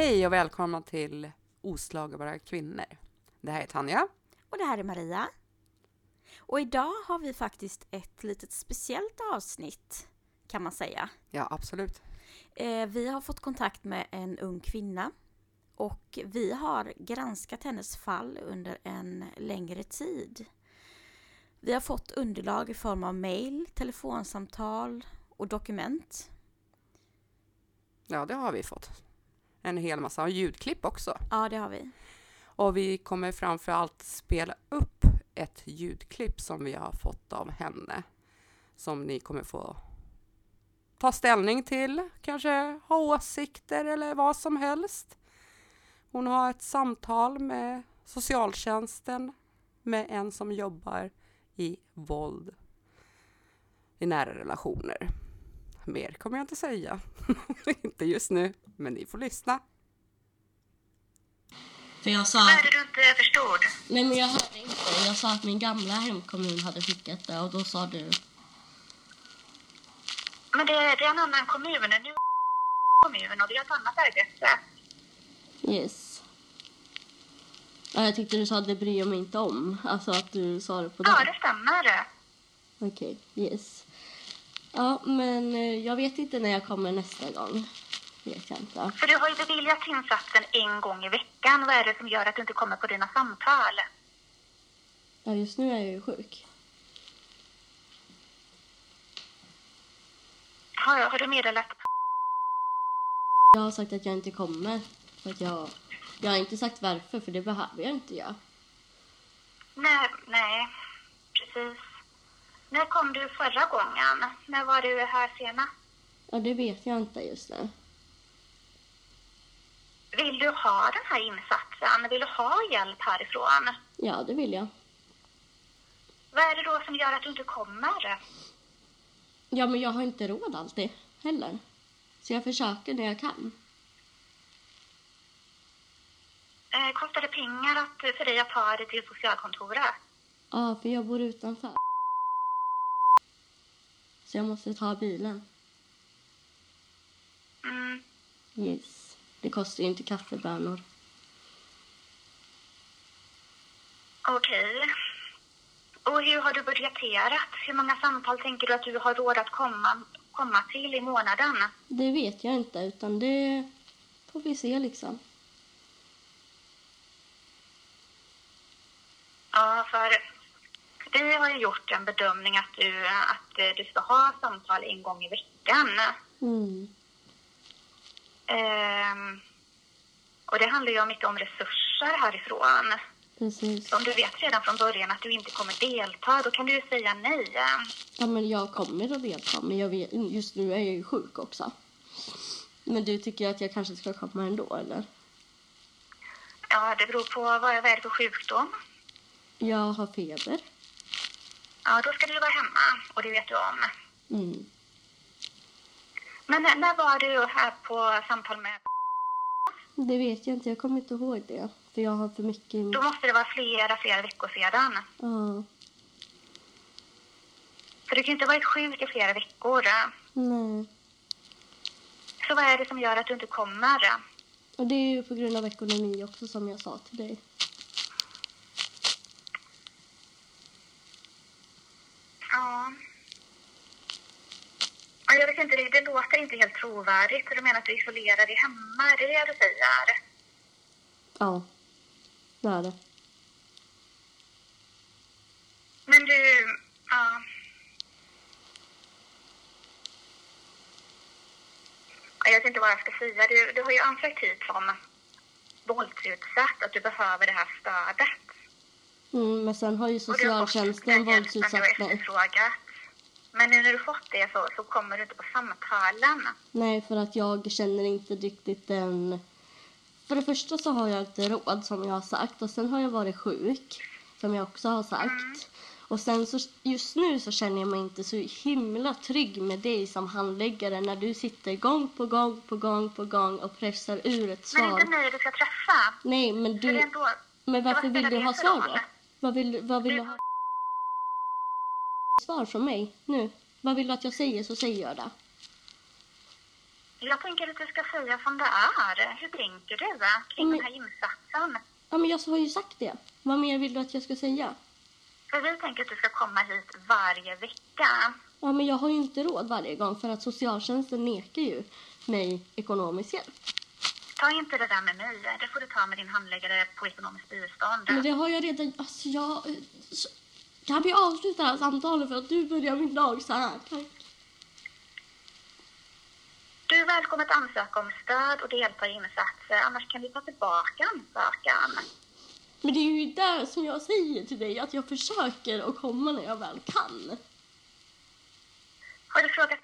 Hej och välkomna till Oslagbara kvinnor. Det här är Tanja. Och det här är Maria. Och idag har vi faktiskt ett litet speciellt avsnitt kan man säga. Ja, absolut. Eh, vi har fått kontakt med en ung kvinna och vi har granskat hennes fall under en längre tid. Vi har fått underlag i form av mejl, telefonsamtal och dokument. Ja, det har vi fått. En hel massa ljudklipp också. Ja, det har vi. Och vi kommer framför allt spela upp ett ljudklipp som vi har fått av henne. Som ni kommer få ta ställning till, kanske ha åsikter eller vad som helst. Hon har ett samtal med socialtjänsten med en som jobbar i våld i nära relationer. Mer kommer jag inte säga. inte just nu, men ni får lyssna. För jag sa Vad är det du inte förstod? nej men jag hörde inte. Jag sa att min gamla hemkommun hade skickat det och då sa du, Men det, det är en annan kommun. Nu är kommun och det är ett annat arbete. yes. Ja, jag tyckte du sa att det bryr jag mig inte om. Alltså att du sa det på Ja, det. det stämmer. Okej, yes. Ja, men eh, jag vet inte när jag kommer nästa gång. Vet jag inte. För du har ju beviljat insatsen en gång i veckan. Vad är det som gör att du inte kommer på dina samtal? Ja, just nu är jag ju sjuk. Har, har du meddelat? Jag har sagt att jag inte kommer. För att jag, jag har inte sagt varför, för det behöver jag inte göra. Nej, nej, precis. När kom du förra gången? När var du här senast? Ja, det vet jag inte just nu. Vill du ha den här insatsen? Vill du ha hjälp härifrån? Ja, det vill jag. Vad är det då som gör att du inte kommer? Ja, men jag har inte råd alltid heller. Så jag försöker när jag kan. Eh, kostar det pengar att, för dig att ta dig till socialkontoret? Ja, för jag bor utanför. Så jag måste ta bilen. Mm. Yes. Det kostar ju inte kaffebönor. Okej. Och hur har du budgeterat? Hur många samtal tänker du att du har råd att komma, komma till i månaden? Det vet jag inte, utan det får vi se liksom. Ja, för vi har ju gjort en bedömning att du, att eh, du ska ha samtal en gång i veckan. Mm. Ehm, och det handlar ju mycket om resurser härifrån. Precis. Om du vet redan från början att du inte kommer delta, då kan du ju säga nej. Ja, men jag kommer att delta, men jag vet, just nu är jag ju sjuk också. Men du tycker att jag kanske ska komma ändå, eller? Ja, det beror på vad, vad är för sjukdom. Jag har feber. Ja, då ska du vara hemma och det vet du om. Mm. Men när- när var du här på samtal med... Det vet jag inte, jag kommer inte ihåg det. För jag har för mycket... Då måste det vara flera, flera veckor sedan. Ja, För du kan inte ha varit sjuk i flera veckor. nej. Så vad är det som gör att du inte kommer? Och det är ju på grund av ekonomi också som jag sa till dig. Ja. Ja, Jag vet inte, det, det låter inte helt trovärdigt. Du menar att du isolerar dig hemma, är det det du säger? Ja, det är det. Men du, ja. Ja, Jag vet inte vad jag ska säga. Du, du har ju ansökt hit som våldsutsatt, att du behöver det här stödet. Mm, men sen har ju Och du har fått socialtjänsten den hjälpen du våldsutsatt har mig. efterfrågat. Men nu när du fått det så, så kommer du inte på samtalen. Nej, för att jag känner inte riktigt den... För det första så har jag inte råd som jag har sagt och sen har jag varit sjuk som jag också har sagt. Och sen så just nu så känner jag mig inte så himla trygg med dig som handläggare när du sitter gång på gång på gång på gång och pressar ur ett Men det är svar. inte mig du ska träffa. Nej, men du... Men varför vill du ha svar då? Vad vill, vad vill du ha svar från mig nu? Vad vill du att jag säger så säger jag det. Jag tänker att du ska säga som det är. Hur tänker du kring Men- den här insatsen? Ja, men jag har ju sagt det. Vad mer vill du att jag ska säga? För vi tänker att du ska komma hit varje vecka. Ja, men jag har ju inte råd varje gång för att socialtjänsten nekar ju mig ekonomisk hjälp. Ta inte det där med mig. Det får du ta med din handläggare på ekonomiskt bistånd. Men det har jag redan... Alltså jag... Kan vi avsluta det här samtalet för att du börjar min dag så här? Tack. Du är välkommen att ansöka om stöd och delta i insatser. Annars kan vi ta tillbaka ansökan. Men det är ju där som jag säger till dig att jag försöker att komma när jag väl kan. Har du frågat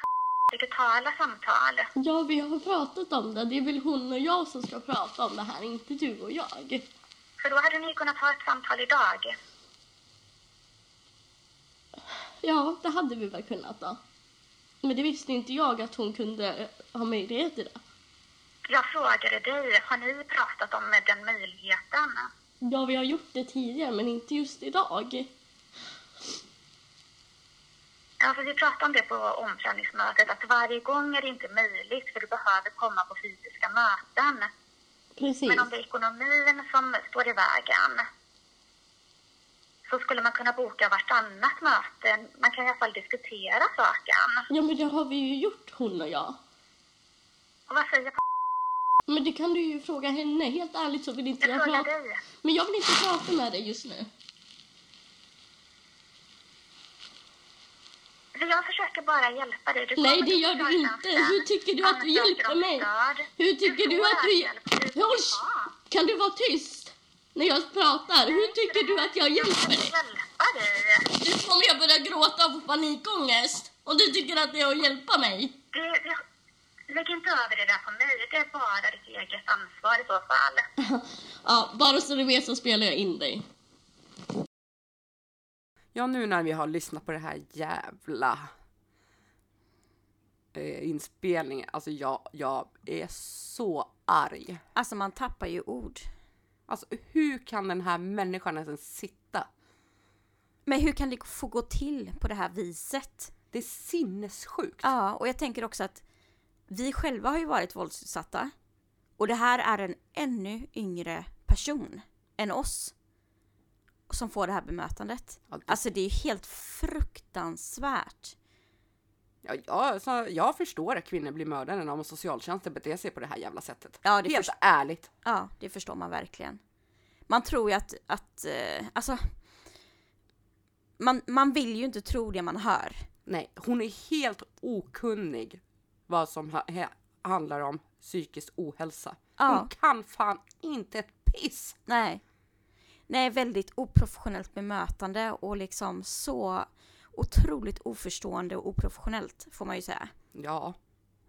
digitala samtal? Ja, vi har pratat om det. Det är väl hon och jag som ska prata om det här, inte du och jag. För då hade ni kunnat ha ett samtal idag. Ja, det hade vi väl kunnat då. Men det visste inte jag att hon kunde ha möjlighet till det. Jag frågade dig, har ni pratat om den möjligheten? Ja, vi har gjort det tidigare, men inte just idag. Ja, för vi pratade om det på omprövningsmötet, att varje gång är det inte möjligt för du behöver komma på fysiska möten. Precis. Men om det är ekonomin som står i vägen så skulle man kunna boka vartannat möte. Man kan i alla fall diskutera saken. Ja, men det har vi ju gjort, hon och jag. Och vad säger Men det kan du ju fråga henne. Helt ärligt så vill inte jag jag prata... dig? Men jag vill inte prata med dig just nu. Jag försöker bara hjälpa dig. Du Nej, det gör du inte. Hur tycker du att du hjälper mig? Hur tycker du får att du... du Håll... Kan du vara tyst när jag pratar? Hur tycker du att jag hjälper dig? hjälpa dig. Nu kommer jag börja gråta och få panikångest. Och du tycker att det är att hjälpa mig? Det, det, lägg inte över det där på mig. Det är bara ditt eget ansvar i så fall. Ja, bara så du vet så spelar jag in dig. Ja, nu när vi har lyssnat på det här jävla eh, inspelningen, alltså jag, jag är så arg. Alltså man tappar ju ord. Alltså hur kan den här människan ens sitta? Men hur kan det få gå till på det här viset? Det är sinnessjukt. Ja, och jag tänker också att vi själva har ju varit våldsutsatta. Och det här är en ännu yngre person än oss som får det här bemötandet. Det- Alltså det är ju helt fruktansvärt. Ja, jag, så jag förstår att kvinnor blir mördade när socialtjänsten beter sig på det här jävla sättet. Ja, det Helt ärligt. Ja, det förstår man verkligen. Man tror ju att, att eh, alltså, man, man vill ju inte tro det man hör. Nej, hon är helt okunnig vad som ha, he, handlar om psykisk ohälsa. Ja. Hon kan fan inte ett piss. Nej. Nej, väldigt oprofessionellt bemötande och liksom så otroligt oförstående och oprofessionellt får man ju säga. Ja,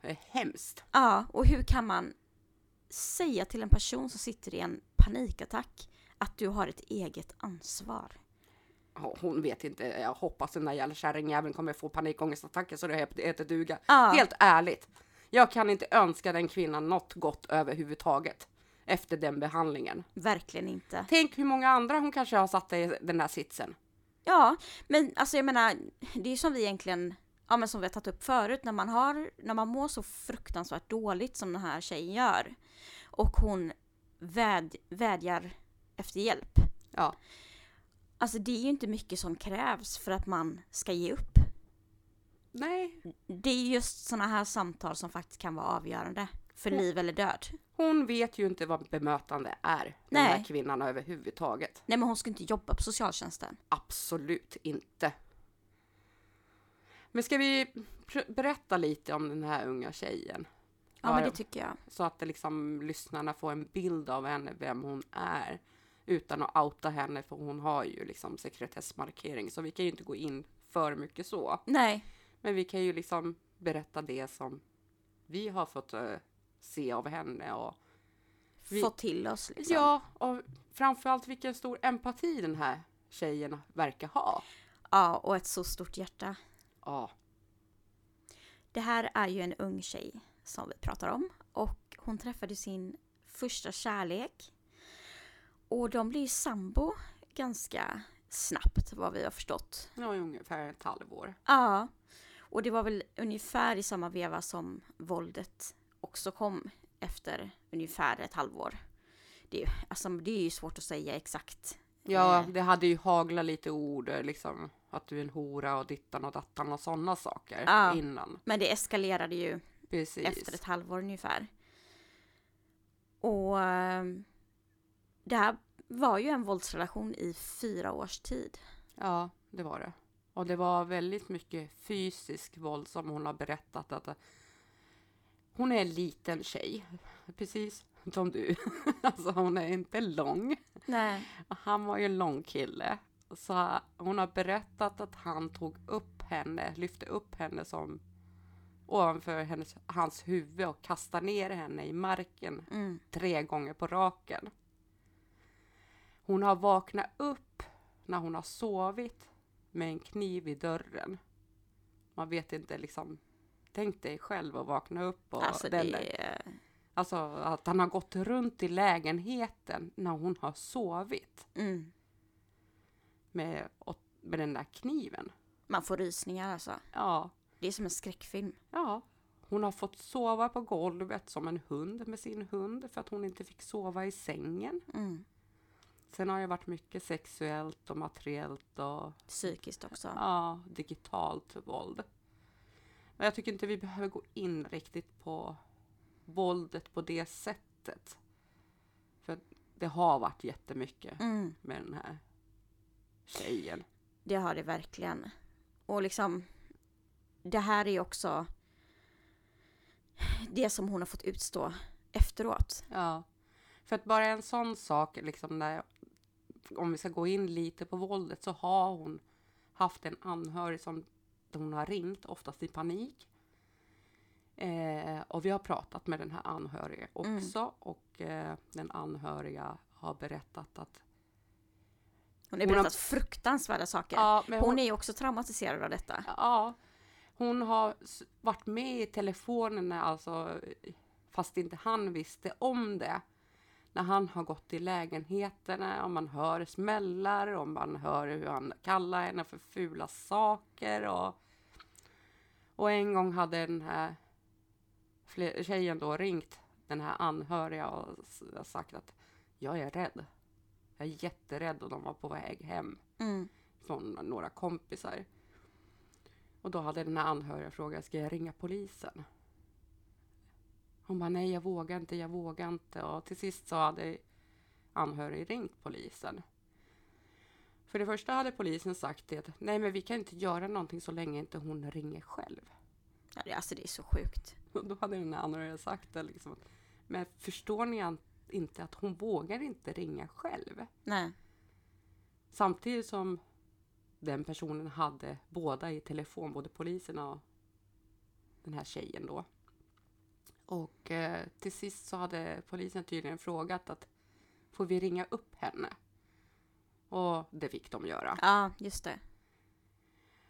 det är hemskt. Ja, och hur kan man säga till en person som sitter i en panikattack att du har ett eget ansvar? Hon vet inte, jag hoppas den där jävla kärringjäveln kommer få panikångestattacker så det heter duga. Ja. Helt ärligt. Jag kan inte önska den kvinnan något gott överhuvudtaget efter den behandlingen. Verkligen inte. Tänk hur många andra hon kanske har satt i den där sitsen. Ja, men alltså jag menar, det är som vi egentligen, ja men som vi har tagit upp förut, när man har, när man mår så fruktansvärt dåligt som den här tjejen gör och hon väd, vädjar efter hjälp. Ja, Alltså det är ju inte mycket som krävs för att man ska ge upp. nej, Det är just sådana här samtal som faktiskt kan vara avgörande för liv eller död. Hon vet ju inte vad bemötande är. Den Nej. här kvinnan överhuvudtaget. Nej men hon ska inte jobba på socialtjänsten. Absolut inte. Men ska vi pr- berätta lite om den här unga tjejen? Ja men det tycker jag. Så att det liksom lyssnarna får en bild av henne, vem hon är. Utan att outa henne, för hon har ju liksom sekretessmarkering. Så vi kan ju inte gå in för mycket så. Nej, Men vi kan ju liksom berätta det som vi har fått eh, se av henne. Och, Vi- få till oss liksom. Ja, och framförallt vilken stor empati den här tjejen verkar ha. ja, och ett så stort hjärta. Ja, Det här är ju en ung tjej som vi pratar om och hon träffade sin första kärlek. Och de blir sambo ganska snabbt vad vi har förstått. ju ungefär ett halvår. Ja, och det var väl ungefär i samma veva som våldet också kom efter ungefär ett halvår. Det, är- alltså, det är ju svårt att säga exakt. Ja, Eh. det hade ju haglat lite ord, liksom att du är en hora och dittan och dattan och sådana saker Ja. innan. Men det eskalerade ju Precis. efter ett halvår ungefär. Och ehm, det här var ju en våldsrelation i fyra års tid. Ja, det var det. Och det var väldigt mycket fysisk våld som hon har berättat att hon är en liten tjej, precis som du. alltså hon är inte lång. Nej. Han var ju en lång kille. Så hon har berättat att han tog upp henne, lyfte upp henne som ovanför hennes, hans huvud och kastade ner henne i marken Mm. tre gånger på raken. Hon har vaknat upp när hon har sovit med en kniv i dörren. Man vet inte liksom. Tänk dig själv att vakna upp och Alltså den, det är... alltså att han har gått runt i lägenheten när hon har sovit Mm. med, med den där kniven. Man får rysningar alltså. Ja, Det är som en skräckfilm. ja. Hon har fått sova på golvet som en hund med sin hund för att hon inte fick sova i sängen. Mm. Sen har det varit mycket sexuellt och materiellt och Psykiskt också. ja, digitalt våld. Men jag tycker inte vi behöver gå in riktigt på våldet på det sättet. För det har varit jättemycket Mm. med den här tjejen. Det har det verkligen. Och liksom, det här är också det som hon har fått utstå efteråt. Ja, för att bara en sån sak, liksom där, om vi ska gå in lite på våldet, så har hon haft en anhörig som hon har ringt, oftast i panik. Eh, och vi har pratat med den här anhöriga också och eh, den anhöriga har berättat att Hon har Hon har- berättat fruktansvärda saker. ja, men Hon är också traumatiserad av detta. Ja, hon har varit med i telefonerna, alltså, fast inte han visste om det. När han har gått i lägenheterna och man hör smällar och man hör hur han kallar henne för fula saker. Och, och en gång hade den här tjejen då ringt den här anhöriga och sagt att jag är rädd. Jag är jätterädd och de var på väg hem Mm. från några kompisar. Och då hade den här anhöriga frågat, ska jag ringa polisen? Hon bara, nej jag vågar inte, jag vågar inte. Och till sist så hade anhörig ringt polisen. För det första hade polisen sagt det, nej men vi kan inte göra någonting så länge inte hon ringer själv. Ja, alltså det är så sjukt. Och då hade den här anhöriga sagt det liksom. Men förstår ni inte att hon vågar inte ringa själv? Nej. Samtidigt som den personen hade båda i telefon, både polisen och den här tjejen då. Och eh, till sist så hade polisen tydligen frågat att får vi ringa upp henne? Och det fick de göra. Ja, just det.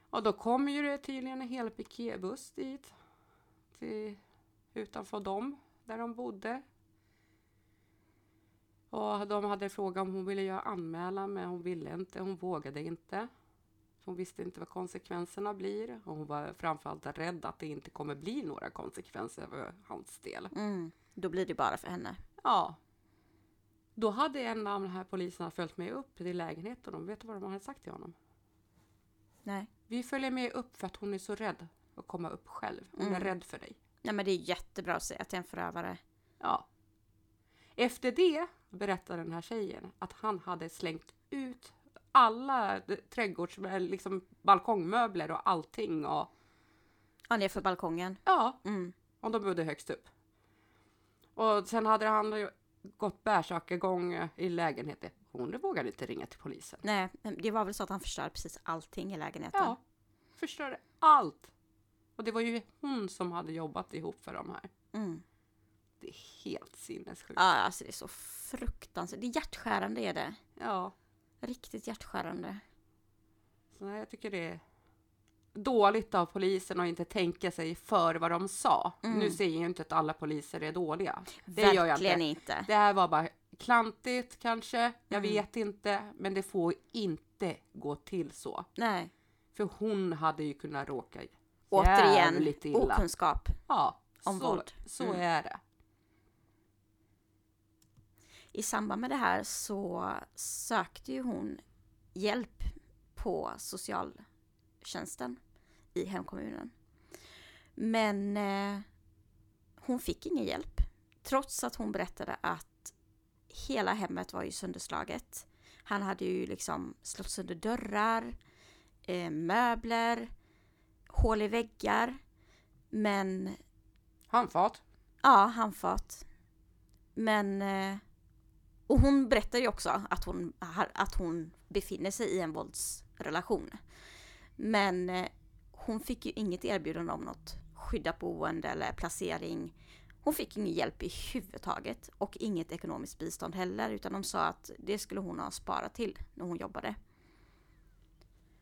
Och då kom ju det tydligen en hel piketbuss dit. Till, utanför dem, där de bodde. Och de hade frågat om hon ville göra anmälan, men hon ville inte. Hon vågade inte. Hon visste inte vad konsekvenserna blir. Och hon var framförallt rädd att det inte kommer bli några konsekvenser för hans del. Mm. Då blir det bara för henne. Ja. Då hade en av de här poliserna följt med upp till lägenheten. Och vet du vad de hade sagt till honom? Nej. Vi följer med upp för att hon är så rädd att komma upp själv. Hon är Mm. rädd för dig. Nej men det är jättebra att säga till en förövare. Ja. Efter det berättar den här tjejen att han hade slängt ut alla trädgårds, liksom balkongmöbler och allting. Och, Ja, ner för balkongen. ja, Mm. och de bodde högst upp. Och sen hade han gått bärsärkagång i lägenheten. Hon vågade inte ringa till polisen. Nej, det var väl så att han förstörde precis allting i lägenheten. Ja, förstörde allt. Och det var ju hon som hade jobbat ihop för de här. Mm. Det är helt sinnessjukt. Ja, alltså det är så fruktansvärt. Det är hjärtskärande är det. Ja, Riktigt hjärtskärande. så nej, jag tycker det är dåligt av polisen att inte tänka sig för vad de sa. Mm. Nu säger jag inte att alla poliser är dåliga. Det gör jag Verkligen inte. inte. Det här var bara klantigt kanske, jag Mm. vet inte, men det får inte gå till så. Nej. För hon hade ju kunnat råka Återigen, illa. okunskap. Ja, om så, våld. Så Mm. är det. I samband med det här så sökte ju hon hjälp på socialtjänsten i hemkommunen. Men eh, hon fick ingen hjälp. Trots att hon berättade att hela hemmet var ju sönderslaget. Han hade ju liksom slått sönder dörrar, eh, möbler, hål i väggar. Men Handfat. Ja, handfat. Men... eh, Och hon berättar ju också att hon, att hon befinner sig i en våldsrelation. Men eh, hon fick ju inget erbjudande om något skyddat boende eller placering. Hon fick ingen hjälp i huvudtaget och inget ekonomiskt bistånd heller utan de sa att det skulle hon ha sparat till när hon jobbade.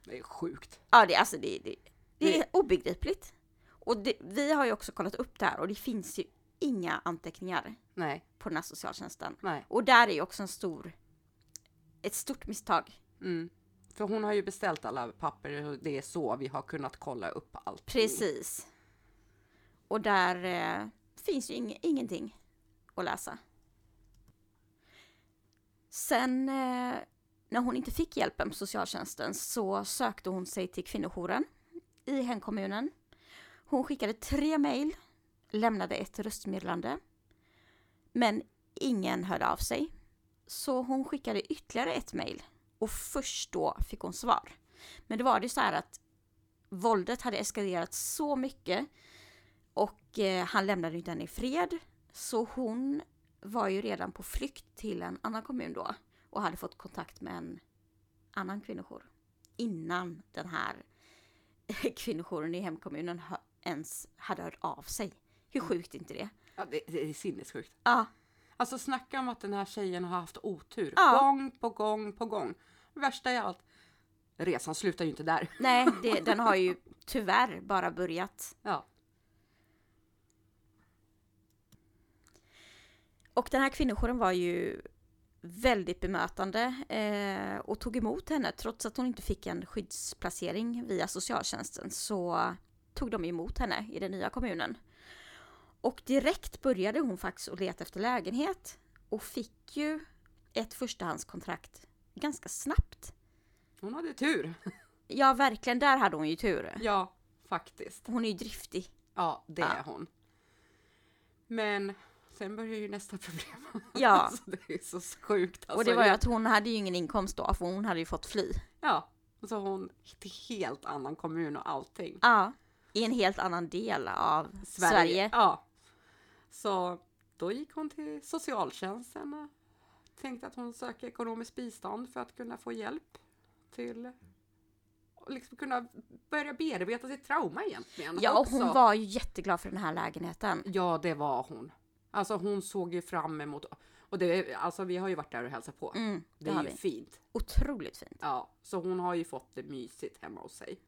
Det är sjukt. Ja, det, alltså det, det, det är Det- obegripligt. Och det, vi har ju också kollat upp det här och det finns ju inga anteckningar Nej, på den här socialtjänsten. nej. Och där är ju också en stor, ett stort misstag. Mm. För hon har ju beställt alla papper och det är så vi har kunnat kolla upp allt. Precis. Och där eh, finns ju ing, ingenting att läsa. Sen eh, när hon inte fick hjälpen på socialtjänsten så sökte hon sig till kvinnojouren i hemkommunen. Hon skickade tre mejl, lämnade ett röstmeddelande. Men ingen hörde av sig. Så hon skickade ytterligare ett mejl och först då fick hon svar. Men det var det så här att våldet hade eskalerat så mycket och eh, han lämnade inte henne i fred. Så hon var ju redan på flykt till en annan kommun då och hade fått kontakt med en annan kvinnojour innan den här kvinnojouren i hemkommunen ens hade hört av sig. Hur sjukt är inte det? Ja, det, det är sinnessjukt. Ja, Alltså snacka om att den här tjejen har haft otur. Ja. Gång på gång på gång. Värsta i allt. Resan slutar ju inte där. nej, det, den har ju tyvärr bara börjat. Ja. Och den här kvinnojouren var ju väldigt bemötande eh, och tog emot henne. Trots att hon inte fick en skyddsplacering via socialtjänsten så tog de emot henne i den nya kommunen. Och direkt började hon faktiskt att leta efter lägenhet och fick ju ett förstahandskontrakt ganska snabbt. Hon hade tur. Ja, verkligen, där hade hon ju tur. Ja, faktiskt. Hon är ju driftig. Ja, det Ja. är hon. Men sen börjar ju nästa problem. Ja. alltså, det är så sjukt. Alltså, och det var ju att hon hade ju ingen inkomst då, för hon hade ju fått fly. Ja, och så hon till helt annan kommun och allting. Ja, i en helt annan del av Sverige. Ja. Så då gick hon till socialtjänsten och tänkte att hon söker ekonomiskt bistånd för att kunna få hjälp till och liksom kunna börja bearbeta sitt trauma egentligen. Ja, och också. hon var ju jätteglad för den här lägenheten. Ja, det var hon. Alltså hon såg ju fram emot och det, alltså vi har ju varit där och hälsat på. Mm, det, det är ju vi. fint. Otroligt fint. Ja, så hon har ju fått det mysigt hemma hos sig.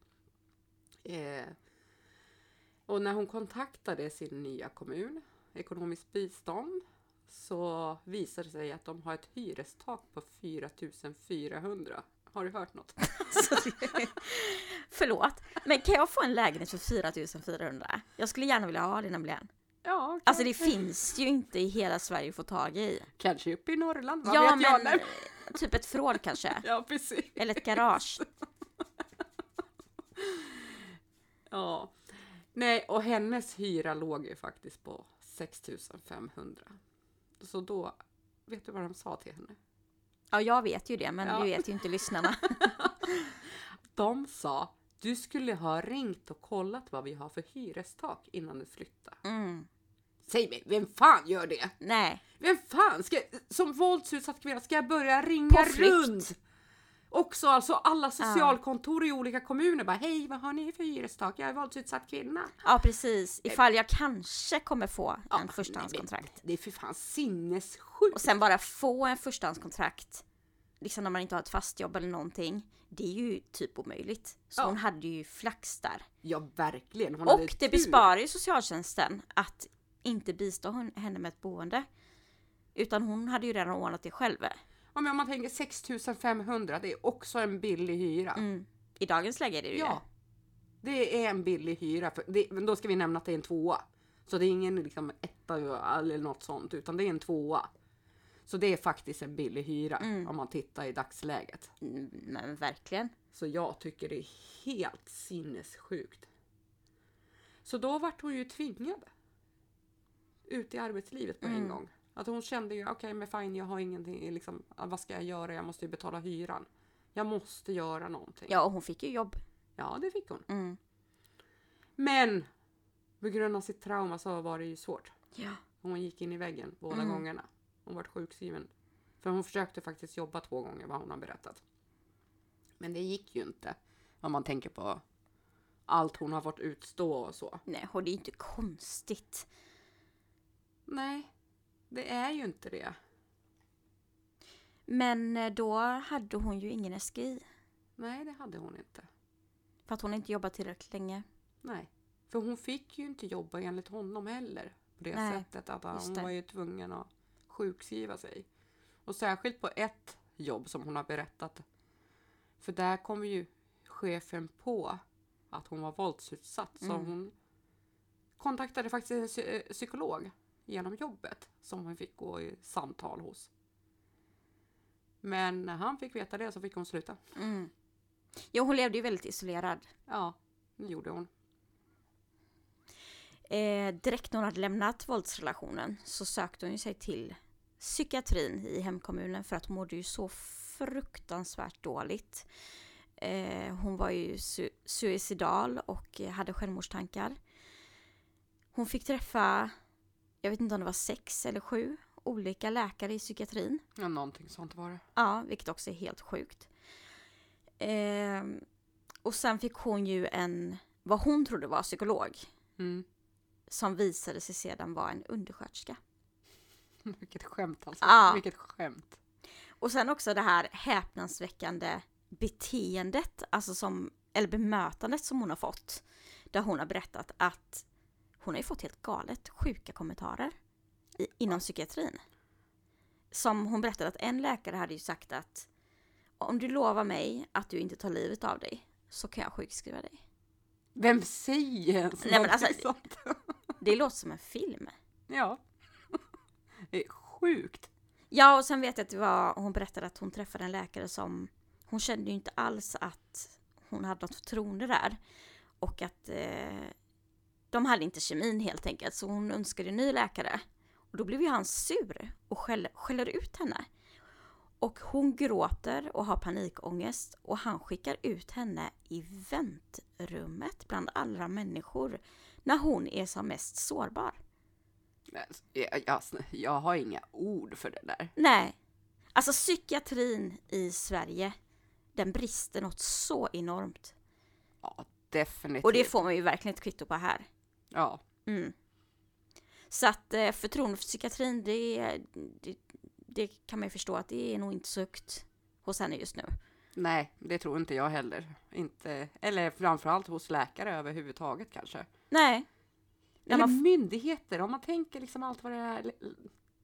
Eh, och när hon kontaktade sin nya kommun, ekonomiskt bistånd, så visade det sig att de har ett hyrestak på 4400. Har du hört något? Förlåt, men kan jag få en lägenhet för 4400? Jag skulle gärna vilja ha det nämligen. Ja, Alltså det finns ju inte i hela Sverige att få tag i. kanske uppe i Norrland, vad Ja, vet jag? men Nej. typ ett förråd kanske. Ja, precis. Eller ett garage. Ja. Nej, och hennes hyra låg ju faktiskt på 6500. Så då, vet du vad de sa till henne? Ja, jag vet ju det, men Ja. det vet ju inte lyssnarna. De sa, du skulle ha ringt och kollat vad vi har för hyrestak innan du flyttar. Mm. Säg mig, vem fan gör det? Nej, Vem fan ska, som våldsutsatt kvinna, ska jag börja ringa runt? Också alltså alla socialkontor i olika kommuner bara, hej vad har ni för hyrestak? Jag är våldsutsatt kvinna. ja precis. Ifall jag kanske kommer få Ja, en förstahandskontrakt. men Det är för fan sinnessjukt. Och sen bara få en förstahandskontrakt, liksom när man inte har ett fast jobb eller någonting, det är ju typ omöjligt. Så Ja. hon hade ju flax där. Ja, verkligen. Hon Och det tur. besparar ju socialtjänsten att inte bistå henne med ett boende. Utan hon hade ju redan ordnat det själv. Men om man tänker 6500, det är också en billig hyra. Mm. I dagens läge är det ju Ja, det är en billig hyra. För det, men då ska vi nämna att det är en tvåa. Så det är ingen liksom etta eller något sånt, utan det är en tvåa. Så det är faktiskt en billig hyra Mm. om man tittar i dagsläget. Mm, Men verkligen. Så jag tycker det är helt sinnessjukt. Så då vart hon ju tvingad ut i arbetslivet på en Mm. gång. Att hon kände ju, okej men fine, jag har ingenting, liksom, vad ska jag göra? Jag måste ju betala hyran. Jag måste göra någonting. Ja, och hon fick ju jobb. Ja, det fick hon. Mm. Men på grund av sitt trauma så var det ju svårt. Ja. Hon gick in i väggen båda Mm. gångerna. Hon var sjukskriven. För hon försökte faktiskt jobba två gånger vad hon har berättat. Men det gick ju inte. Om man tänker på allt hon har fått utstå och så. Nej, och det är inte konstigt. Nej, det är ju inte det. Men eh, då hade hon ju ingen SGI. Nej, det hade hon inte. För att hon inte jobbat tillräckligt länge. Nej, för hon fick ju inte jobba enligt honom heller. På det Nej, sättet att hon var ju tvungen att sjukskriva sig. Och särskilt på ett jobb som hon har berättat. För där kom ju chefen på att hon var våldsutsatt. Så Mm. hon kontaktade faktiskt en psy- psykolog genom jobbet som hon fick gå i samtal hos. Men när han fick veta det så fick hon sluta. Mm. Jo, hon levde ju väldigt isolerad. Ja, det gjorde hon. Eh, direkt när hon hade lämnat våldsrelationen så sökte hon ju sig till psykiatrin i hemkommunen för att hon mådde ju så fruktansvärt dåligt. Eh, hon var ju su- suicidal och hade självmordstankar. Hon fick träffa, jag vet inte om det var sex eller sju olika läkare i psykiatrin. Ja, någonting sånt var det. Ja, vilket också är helt sjukt. Ehm, och sen fick hon ju en, vad hon trodde var psykolog, Mm. som visade sig sedan vara en undersköterska. Vilket skämt alltså. Ja. Vilket skämt. Och sen också det här häpnadsväckande beteendet, alltså som, eller bemötandet som hon har fått. Där hon har berättat att hon har ju fått helt galet sjuka kommentarer i, inom psykiatrin. Som hon berättade att en läkare hade ju sagt att om du lovar mig att du inte tar livet av dig så kan jag sjukskriva dig. Vem säger ens Nej, men alltså- sånt? Det låter som en film. Ja. Det är sjukt. Ja, och sen vet jag att det var, hon berättade att hon träffade en läkare som, hon kände ju inte alls att hon hade något förtroende där. Och att eh, de hade inte kemin helt enkelt, så hon önskade en ny läkare. Och då blev ju han sur och skäller, skäller ut henne. Och hon gråter och har panikångest och han skickar ut henne i väntrummet bland alla människor när hon är som mest sårbar. Alltså, Jag, jag, jag har inga ord för det där. Nej. Alltså psykiatrin i Sverige, den brister något så enormt. Ja, definitivt. Och det får man ju verkligen ett kvitto på här. Ja, Mm. Så att eh, förtroende för psykiatrin, det, det, det kan man ju förstå att det är nog inte så högt hos henne just nu. nej, det tror inte jag heller. Inte, eller framförallt hos läkare överhuvudtaget kanske. Nej. Eller man myndigheter, om man tänker liksom allt vad det här,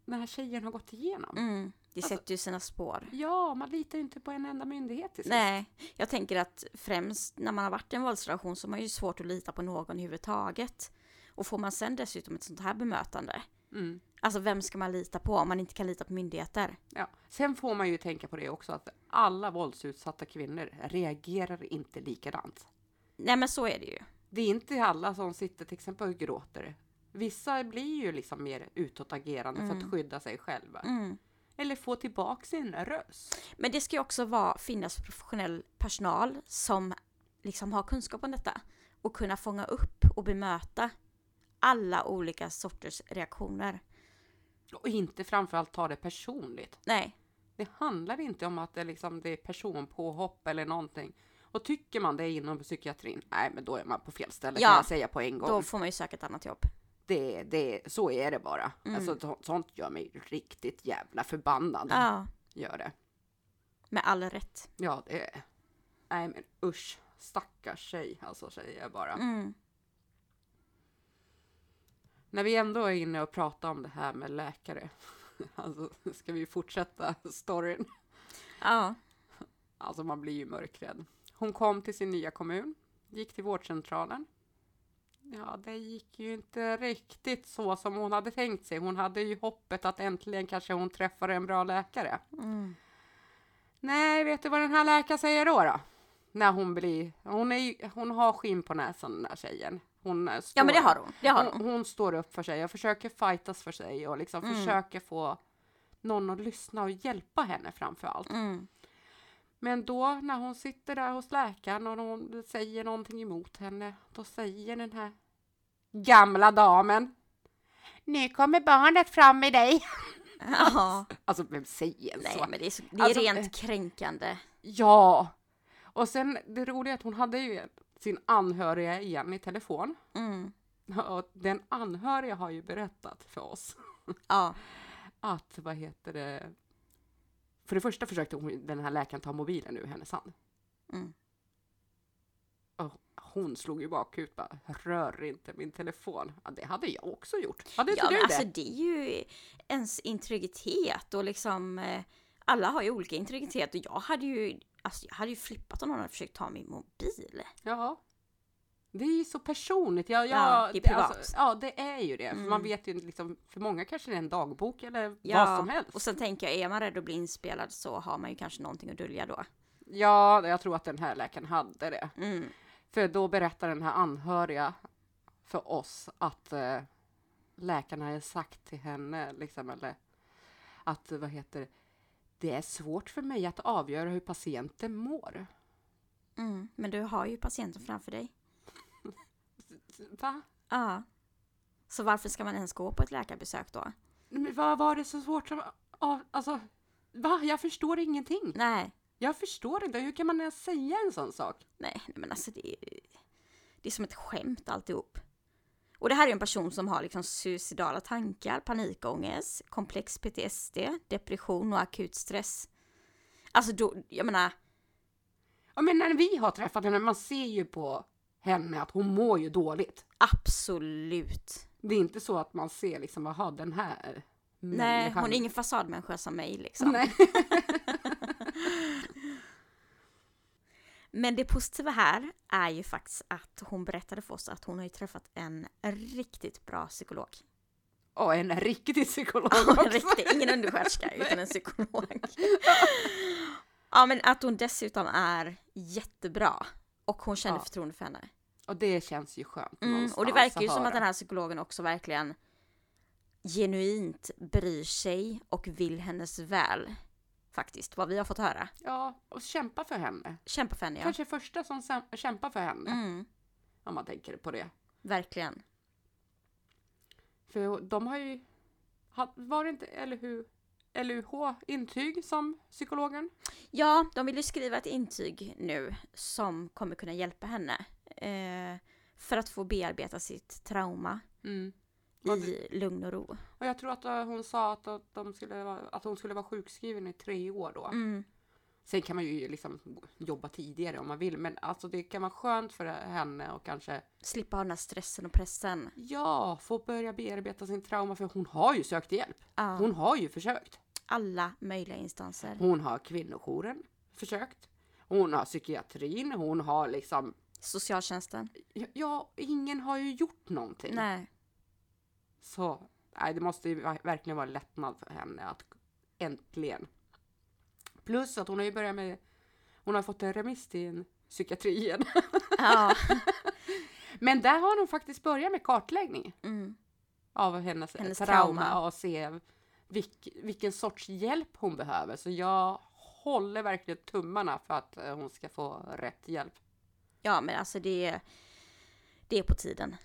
den här tjejen har gått igenom. mm, det Alltså- sätter ju sina spår. Ja, man litar ju inte på en enda myndighet till sist. Nej, jag tänker att främst när man har varit i en våldsrelation så har man ju svårt att lita på någon överhuvudtaget. Och får man sen dessutom ett sånt här bemötande, Mm. alltså vem ska man lita på om man inte kan lita på myndigheter? Ja. Sen får man ju tänka på det också att alla våldsutsatta kvinnor reagerar inte likadant. Nej men så är det ju. Det är inte alla som sitter till exempel och gråter. Vissa blir ju liksom mer utåtagerande för Mm. att skydda sig själva. Mm. Eller få tillbaka sin röst. Men det ska ju också vara, finnas professionell personal som liksom har kunskap om detta och kunna fånga upp och bemöta alla olika sorters reaktioner. Och inte framförallt ta det personligt. Nej, Det handlar inte om att det, liksom, det är personpåhopp eller någonting. Och tycker man det inom psykiatrin, nej men då är man på fel ställe Ja, kan jag säga på en gång. då får man ju söka ett annat jobb. Det, det, så är det bara. Mm. Alltså, så- sånt gör mig riktigt jävla förbannad. Ja, Gör det. med all rätt. Ja, det är... Nej men usch. Stackars tjej, alltså säger jag bara. Mm. När vi ändå är inne och pratar om det här med läkare. Alltså, ska vi fortsätta storyn? Ja, Alltså man blir ju mörkrädd. Hon kom till sin nya kommun, gick till vårdcentralen. Ja, det gick ju inte riktigt så som hon hade tänkt sig. Hon hade ju hoppet att äntligen kanske hon träffar en bra läkare. Mm. Nej, vet du vad den här läkaren säger då? då? När hon blir, hon, är, hon har skinn på näsan den där tjejen. Hon står, Ja men det har hon. Det har hon, hon. hon står upp för sig och försöker fightas för sig och liksom Mm. försöker få någon att lyssna och hjälpa henne framför allt. Mm. Men då när hon sitter där hos läkaren och hon säger någonting emot henne, då säger den här gamla damen Nu kommer barnet fram i dig. Ja. Alltså vem säger Nej så? men det är, så, det är Alltså, rent eh, kränkande. Ja! Och sen det roliga är att hon hade ju sin anhöriga igen i telefon. Mm. Och den anhöriga har ju berättat för oss Ja. att, vad heter det, för det första försökte hon, den här läkaren ta mobilen ur hennes hand. Mm. Hon slog ju bakut bara, rör inte min telefon. Ja, det hade jag också gjort. Hade inte Ja du men det? alltså det är ju ens integritet och liksom eh, alla har ju olika integritet och jag hade ju Alltså jag hade ju flippat om någon hade försökt ta min mobil. Ja. Det är ju så personligt. Ja, ja, Ja, det är privat. Alltså, ja, det är ju det. För Mm. man vet ju liksom, för många kanske det är en dagbok eller Ja, vad som helst. Och sen tänker jag, är man rädd att bli inspelad så har man ju kanske någonting att dölja då. Ja, jag tror att den här läkaren hade det. Mm. För då berättar den här anhöriga för oss att eh, läkarna hade sagt till henne, liksom, eller att, vad heter det, är svårt för mig att avgöra hur patienten mår. Mm. Men du har ju patienten framför dig. Va? Ja. Så varför ska man ens gå på ett läkarbesök då? Men vad var det så svårt som, av, alltså, va? Jag förstår ingenting. Nej, Jag förstår inte, hur kan man ens säga en sån sak? nej, nej men alltså det är, det är som ett skämt alltihop. Och det här är en person som har liksom suicidala tankar, panikångest, komplex PTSD, depression och akut stress. Alltså då, jag menar, Ja, men när vi har träffat henne, man ser ju på henne att hon mår ju dåligt. absolut. Det är inte så att man ser liksom, jaha, den här Nej, människan- hon är ingen fasadmänniska som mig liksom. Nej. Men det positiva här är ju faktiskt att hon berättade för oss att hon har ju träffat en riktigt bra psykolog. Och en riktig psykolog en också. riktig, ingen undersköterska utan en psykolog. ja men att hon dessutom är jättebra. Och hon känner Ja. förtroende för henne. Och det känns ju skönt Mm, och det verkar ju som att den här psykologen också verkligen genuint bryr sig och vill hennes väl. Faktiskt, vad vi har fått höra. Ja, och kämpa för henne. Kämpa för henne ja. Kanske första som kämpar för henne, Mm, om man tänker på det. verkligen. För de har ju, var det inte LH, LUH-intyg som psykologen? Ja, de vill ju skriva ett intyg nu som kommer kunna hjälpa henne. Eh, för att få bearbeta sitt trauma Mm. I lugn och ro. och jag tror att eh, hon sa att, att, de skulle vara, att hon skulle vara sjukskriven i tre år då. Mm, Sen kan man ju liksom jobba tidigare om man vill, men alltså det kan vara skönt för henne och kanske slippa ha den här stressen och pressen. Ja, få börja bearbeta sin trauma för hon har ju sökt hjälp. Ja, Hon har ju försökt. alla möjliga instanser. Hon har kvinnojouren försökt. Hon har psykiatrin, hon har liksom, Socialtjänsten. ja, ingen har ju gjort någonting. Nej. Så, nej, det måste ju ver- verkligen vara lättnad för henne att äntligen. Plus att hon har ju börjat med, hon har fått en remiss till en psykiatrien. Ja. Men där har hon faktiskt börjat med kartläggning. Mm. av hennes, Hennes trauma, trauma. och se vilk, vilken sorts hjälp hon behöver. Så jag håller verkligen tummarna för att eh, hon ska få rätt hjälp. ja, men alltså det det är på tiden.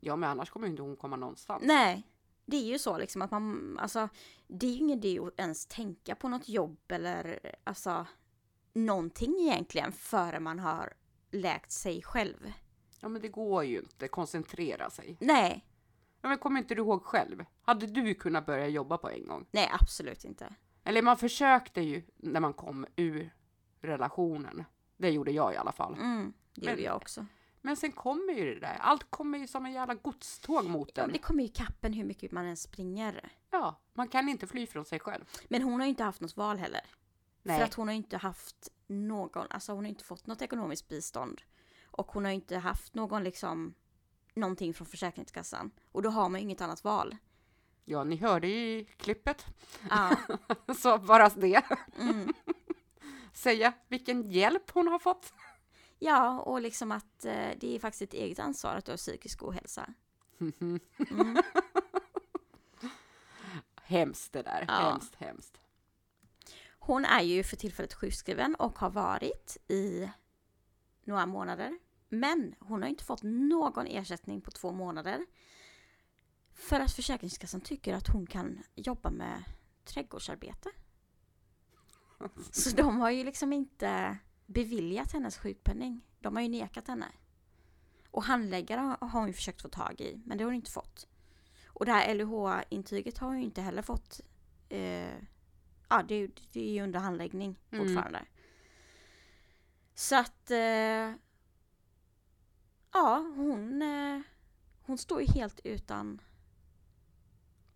Ja, men annars kommer ju inte hon komma någonstans. Nej, det är ju så liksom att man, alltså det är ju ingen idé att ens tänka på något jobb eller alltså någonting egentligen före man har läkt sig själv. Ja, men det går ju inte. Koncentrera sig. Nej, Ja, men kommer inte du ihåg själv? Hade du kunnat börja jobba på en gång? nej absolut inte. Eller man försökte ju när man kom ur relationen. Det gjorde jag i alla fall. Mm, det Men- gjorde jag också. Men sen kommer ju det där. Allt kommer ju som en jävla godståg mot Ja, men den. det kommer ju kappen hur mycket man än springer. Ja, man kan inte fly från sig själv. Men hon har ju inte haft något val heller. Nej. För att hon har ju inte haft någon, alltså hon har inte fått något ekonomiskt bistånd. Och hon har ju inte haft någon liksom någonting från Försäkringskassan. Och då har man ju inget annat val. Ja, ni hörde i klippet. Ja, Så bara det. mm. Säga vilken hjälp hon har fått. Ja och liksom att eh, det är faktiskt ett eget ansvar att du har psykisk ohälsa. Mm. Hemskt det där. Ja. Hemskt, hemskt. Hon är ju för tillfället sjukskriven och har varit i några månader. Men hon har inte fått någon ersättning på två månader. För att Försäkringskassan tycker att hon kan jobba med trädgårdsarbete. Så de har ju liksom inte beviljat hennes sjukpenning. De har ju nekat henne. Och handläggare har hon ju försökt få tag i, men det har hon inte fått. Och det här LUH-intyget har hon ju inte heller fått. Eh, ja, det, det är ju under handläggning Mm. fortfarande. Så att... Eh, ja, hon, eh, hon står ju helt utan...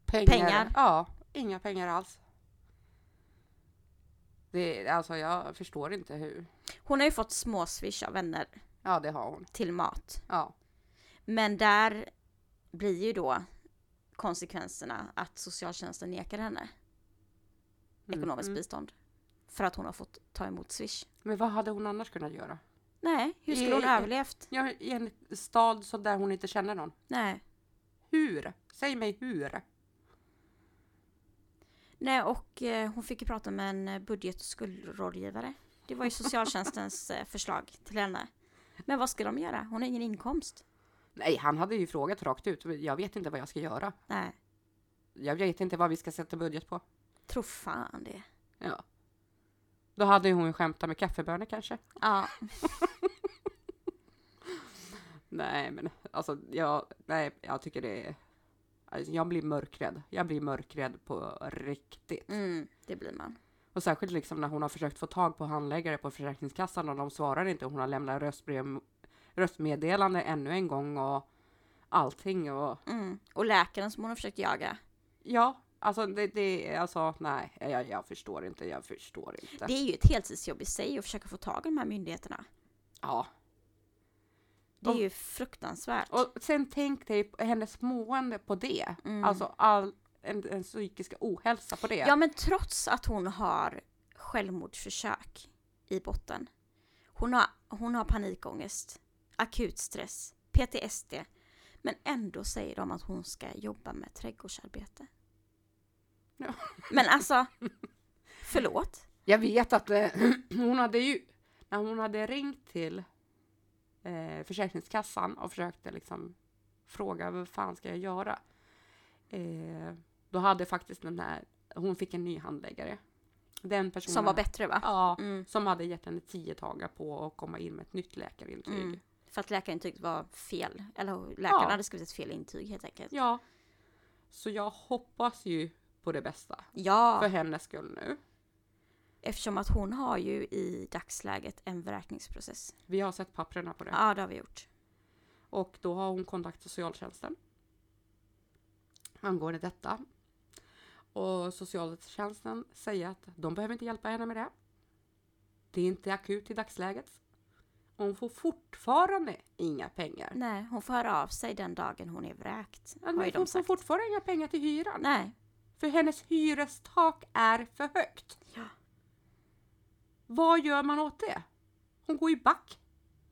Pengar. Pengar. Ja, inga pengar alls. Det, alltså jag förstår inte hur. Hon har ju fått små swish av vänner Ja, det har hon. till mat. Ja. Men där blir ju då konsekvenserna att socialtjänsten nekar henne Mm, ekonomiskt mm. bistånd. För att hon har fått ta emot swish. Men vad hade hon annars kunnat göra? Nej, hur skulle hon I- överlevt? Ja, I en stad så där hon inte känner någon. Nej. Hur? Säg mig hur? Nej, och eh, hon fick ju prata med en eh, budget och skuldrådgivare. Det var ju socialtjänstens eh, förslag till henne. Men vad ska de göra? Hon har ingen inkomst. Nej, han hade ju frågat rakt ut. Jag vet inte vad jag ska göra. Nej, Jag vet inte vad vi ska sätta budget på. tro fan det. Ja. Då hade ju hon skämtat med kaffebönor kanske. Ja, Nej, men alltså jag, nej, jag tycker det är... Alltså, jag blir mörkrädd. Jag blir mörkrädd på riktigt. mm, det blir man. Och särskilt liksom när hon har försökt få tag på handläggare på Försäkringskassan och de svarar inte. Hon har lämnat röstbrev, röstmeddelande ännu en gång och allting och Mm. Och läkaren som hon har försökt jaga. ja, alltså det, det alltså nej, jag, jag förstår inte. Jag förstår inte. Det är ju ett heltidsjobb i sig att försöka få tag i de här myndigheterna. Ja, Det är ju fruktansvärt. och sen tänk dig hennes mående på det. Mm. Alltså all en, en psykiska ohälsa på det. Ja, men trots att hon har självmordsförsök i botten. Hon har, hon har panikångest, akut stress, PTSD. Men ändå säger de att hon ska jobba med trädgårdsarbete. Ja. Men alltså, förlåt? Jag vet att eh, hon hade ju, när hon hade ringt till eh, Försäkringskassan och försökte liksom fråga vad fan ska jag göra? Eh, då hade faktiskt den här, hon fick en ny handläggare. Den personen, Som var bättre va? Ja, Mm. som hade gett henne tio dagar på att komma in med ett nytt läkarintyg. Mm. För att läkarintyget var fel. Eller läkaren Ja. hade skrivit ett fel intyg helt enkelt. Ja. Så jag hoppas ju på det bästa Ja, för hennes skull nu. Eftersom att hon har ju i dagsläget en vräkningsprocess. Vi har sett papperna på det. Ja, det har vi gjort. Och då har hon kontaktat socialtjänsten angående detta. Och socialtjänsten säger att de behöver inte hjälpa henne med det. Det är inte akut i dagsläget. Hon får fortfarande inga pengar. Nej, hon får höra av sig den dagen hon är vräkt. Ja, Men hon får fortfarande inga pengar till hyran. Nej, För hennes hyrestak är för högt. Ja. Vad gör man åt det? Hon går ju back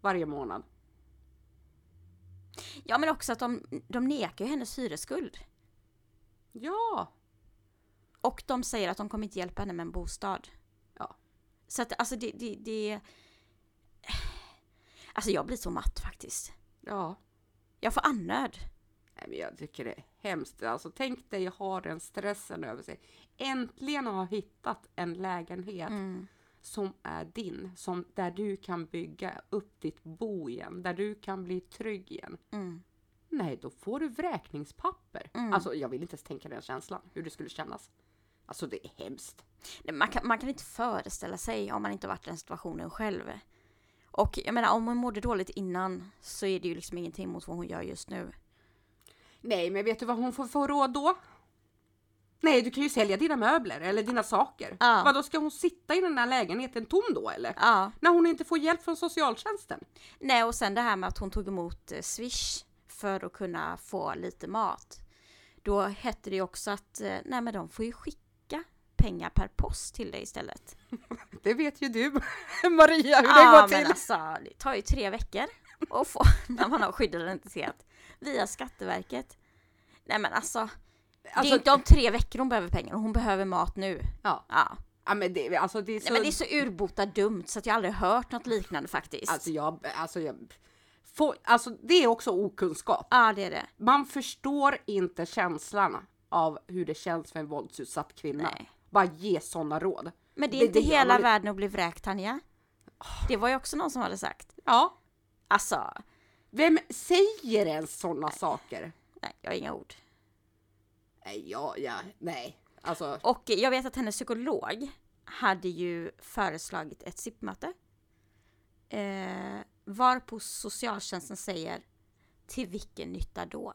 varje månad. Ja men också att de, de nekar ju hennes hyresskuld. Ja, Och de säger att de kommer inte hjälpa henne med en bostad. Ja. Så att alltså det, det, det... Alltså jag blir så matt faktiskt. ja. Jag får annöd. Nej, men jag tycker det är hemskt. Alltså, tänk dig att ha den stressen över sig. Äntligen ha hittat en lägenhet Mm. Som är din. Som, där du kan bygga upp ditt bo igen. Där du kan bli trygg igen. Mm. Nej, då får du vräkningspapper. Mm. Alltså, jag vill inte ens tänka den känslan. Hur det skulle kännas. Alltså, det är hemskt. Nej, Man kan, man kan inte föreställa sig om man inte varit i den situationen själv. Och jag menar om hon mådde dåligt innan så är det ju liksom ingenting mot vad hon gör just nu. Nej, men vet du vad hon får för råd då? Nej, du kan ju sälja dina möbler eller dina saker. Ja. Vad då ska hon sitta i den där lägenheten tom då eller? Ja. När hon inte får hjälp från socialtjänsten? Nej och sen det här med att hon tog emot eh, Swish för att kunna få lite mat. Då hette det ju också att eh, nej men de får ju skicka pengar per post till dig istället. Det vet ju du Maria hur det Ja går men till. alltså det tar ju tre veckor att få när man har skyddad identitet via Skatteverket. Nej men alltså, det är Alltså, inte om tre veckor hon behöver pengar, hon behöver mat nu. ja. Ja. ja men det, alltså, det är så... Nej men det är så urbota dumt så att jag aldrig hört något liknande faktiskt. Alltså jag, alltså jag... Får, alltså det är också okunskap. Ja det är det. Man förstår inte känslan av hur det känns för en våldsutsatt kvinna. Nej. Bara ge sådana råd. Men det är Det- inte det hela man- världen att bli vräkt Tanja. Det var ju också någon som hade sagt. Ja. Alltså, Vem säger ens sådana saker? nej jag har inga ord. Nej, ja, ja, nej. Alltså, Och jag vet att hennes psykolog hade ju föreslagit ett SIP-möte. Eh, varpå socialtjänsten säger till vilken nytta då?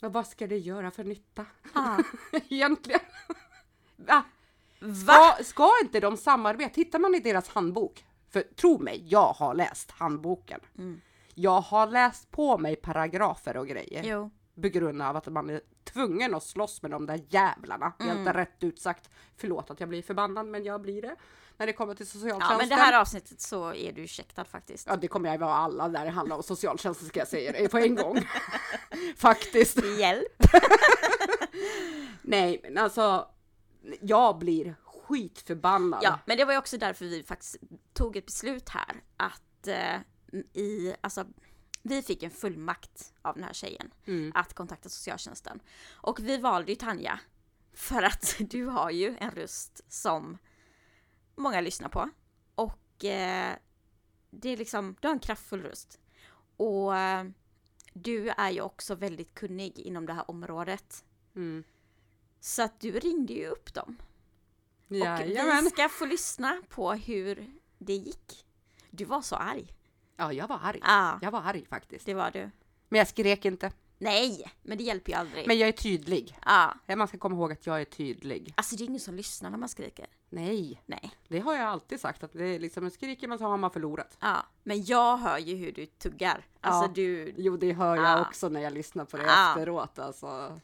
ja, vad ska det göra för nytta? Ah, Egentligen. Va? va? Ska, ska inte de samarbeta? Tittar man i deras handbok, för tro mig, jag har läst handboken. Mm. Jag har läst på mig paragrafer och grejer. Jo. På grund av att man är tvungen att slåss med de där jävlarna. Mm. Helt rätt ut sagt. Förlåt att jag blir förbannad, men jag blir det. När det kommer till socialtjänsten. Ja men det här avsnittet så är du ursäktad faktiskt. Ja, det kommer jag vara alla där det handlar om socialtjänsten ska jag säga det på en gång. Faktiskt. Hjälp! Nej, men alltså. Jag blir skitförbannad. Ja, men det var ju också därför vi faktiskt tog ett beslut här att eh, i, alltså, vi fick en fullmakt av den här tjejen Mm. att kontakta socialtjänsten. Och vi valde ju Tanja för att du har ju en röst som många lyssnar på. Och eh, det är liksom, du har en kraftfull röst. Och eh, du är ju också väldigt kunnig inom det här området. Mm. Så att du ringde ju upp dem. Och Jajamän. vi ska få lyssna på hur det gick. Du var så arg. Ja, jag var arg. Ja, Jag var arg faktiskt. det var du. Men jag skrek inte. Nej, men det hjälper ju aldrig. Men jag är tydlig. Ja, Man ska komma ihåg att jag är tydlig. alltså det är ingen som lyssnar när man skriker. Nej, Nej. det har jag alltid sagt att det är liksom, skriker man så har man förlorat. Ja, men jag hör ju hur du tuggar. Alltså Ja. du, Jo, det hör jag Ja. också när jag lyssnar på det Ja. efteråt. Alltså.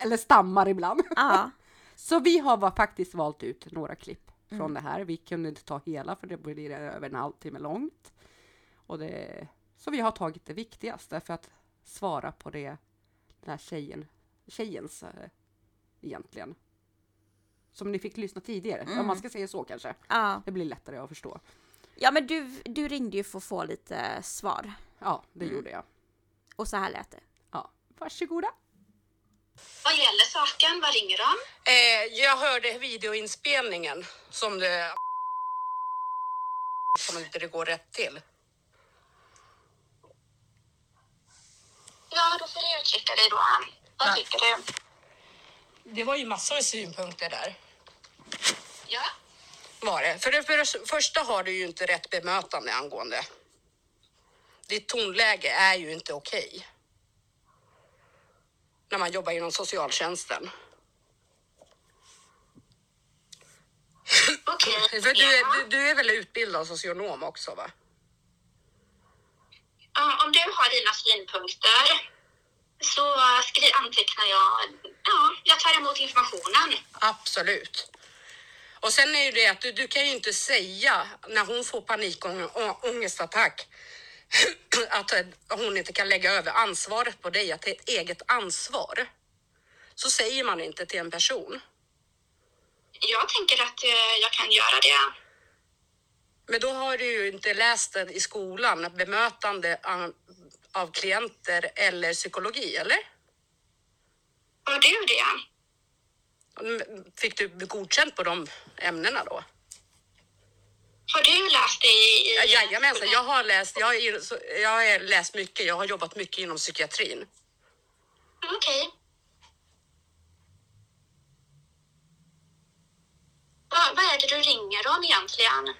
Eller stammar ibland. ja, Så vi har va- faktiskt valt ut några klipp från Mm. det här. Vi kunde inte ta hela för det blir över en halvtimme långt. Och det, så vi har tagit det viktigaste för att svara på det den här tjejen, tjejens eh, egentligen. Som ni fick lyssna tidigare, om man ska säga så kanske. ja. Det blir lättare att förstå. Ja, men du, du ringde ju för att få lite svar. Ja, det Mm. gjorde jag. Och så här lät det. Ja, varsågoda. Vad gäller saken? Vad ringer de? Eh, jag hörde videoinspelningen som det som inte det går rätt till. Ja, då får du uttrycka dig då. Vad Ja. tycker du? Det var ju massor med synpunkter där. Ja. Var det. För det för, första har du ju inte rätt bemötande angående. Ditt tonläge är ju inte okej. När man jobbar inom socialtjänsten. Okej. För du, är, du, du är väl utbildad socionom också va? Om du har dina synpunkter så skri, antecknar jag. Ja, jag tar emot informationen. Absolut. Och sen är ju det att du, du kan ju inte säga när hon får panikångestattack att eh, hon inte kan lägga över ansvaret på dig, att det är ett eget ansvar. Så säger man inte till en person. Jag tänker att eh, jag kan göra det. Men då har du ju inte läst det i skolan, bemötande av, klienter eller psykologi, eller? Har du det? Fick du godkänt på de ämnena då? Har du läst det i... Ja, i Jajamensan, jag har läst, jag, har- jag har läst mycket, jag har jobbat mycket inom psykiatrin. Okej. Vad, vad är det du ringer om egentligen?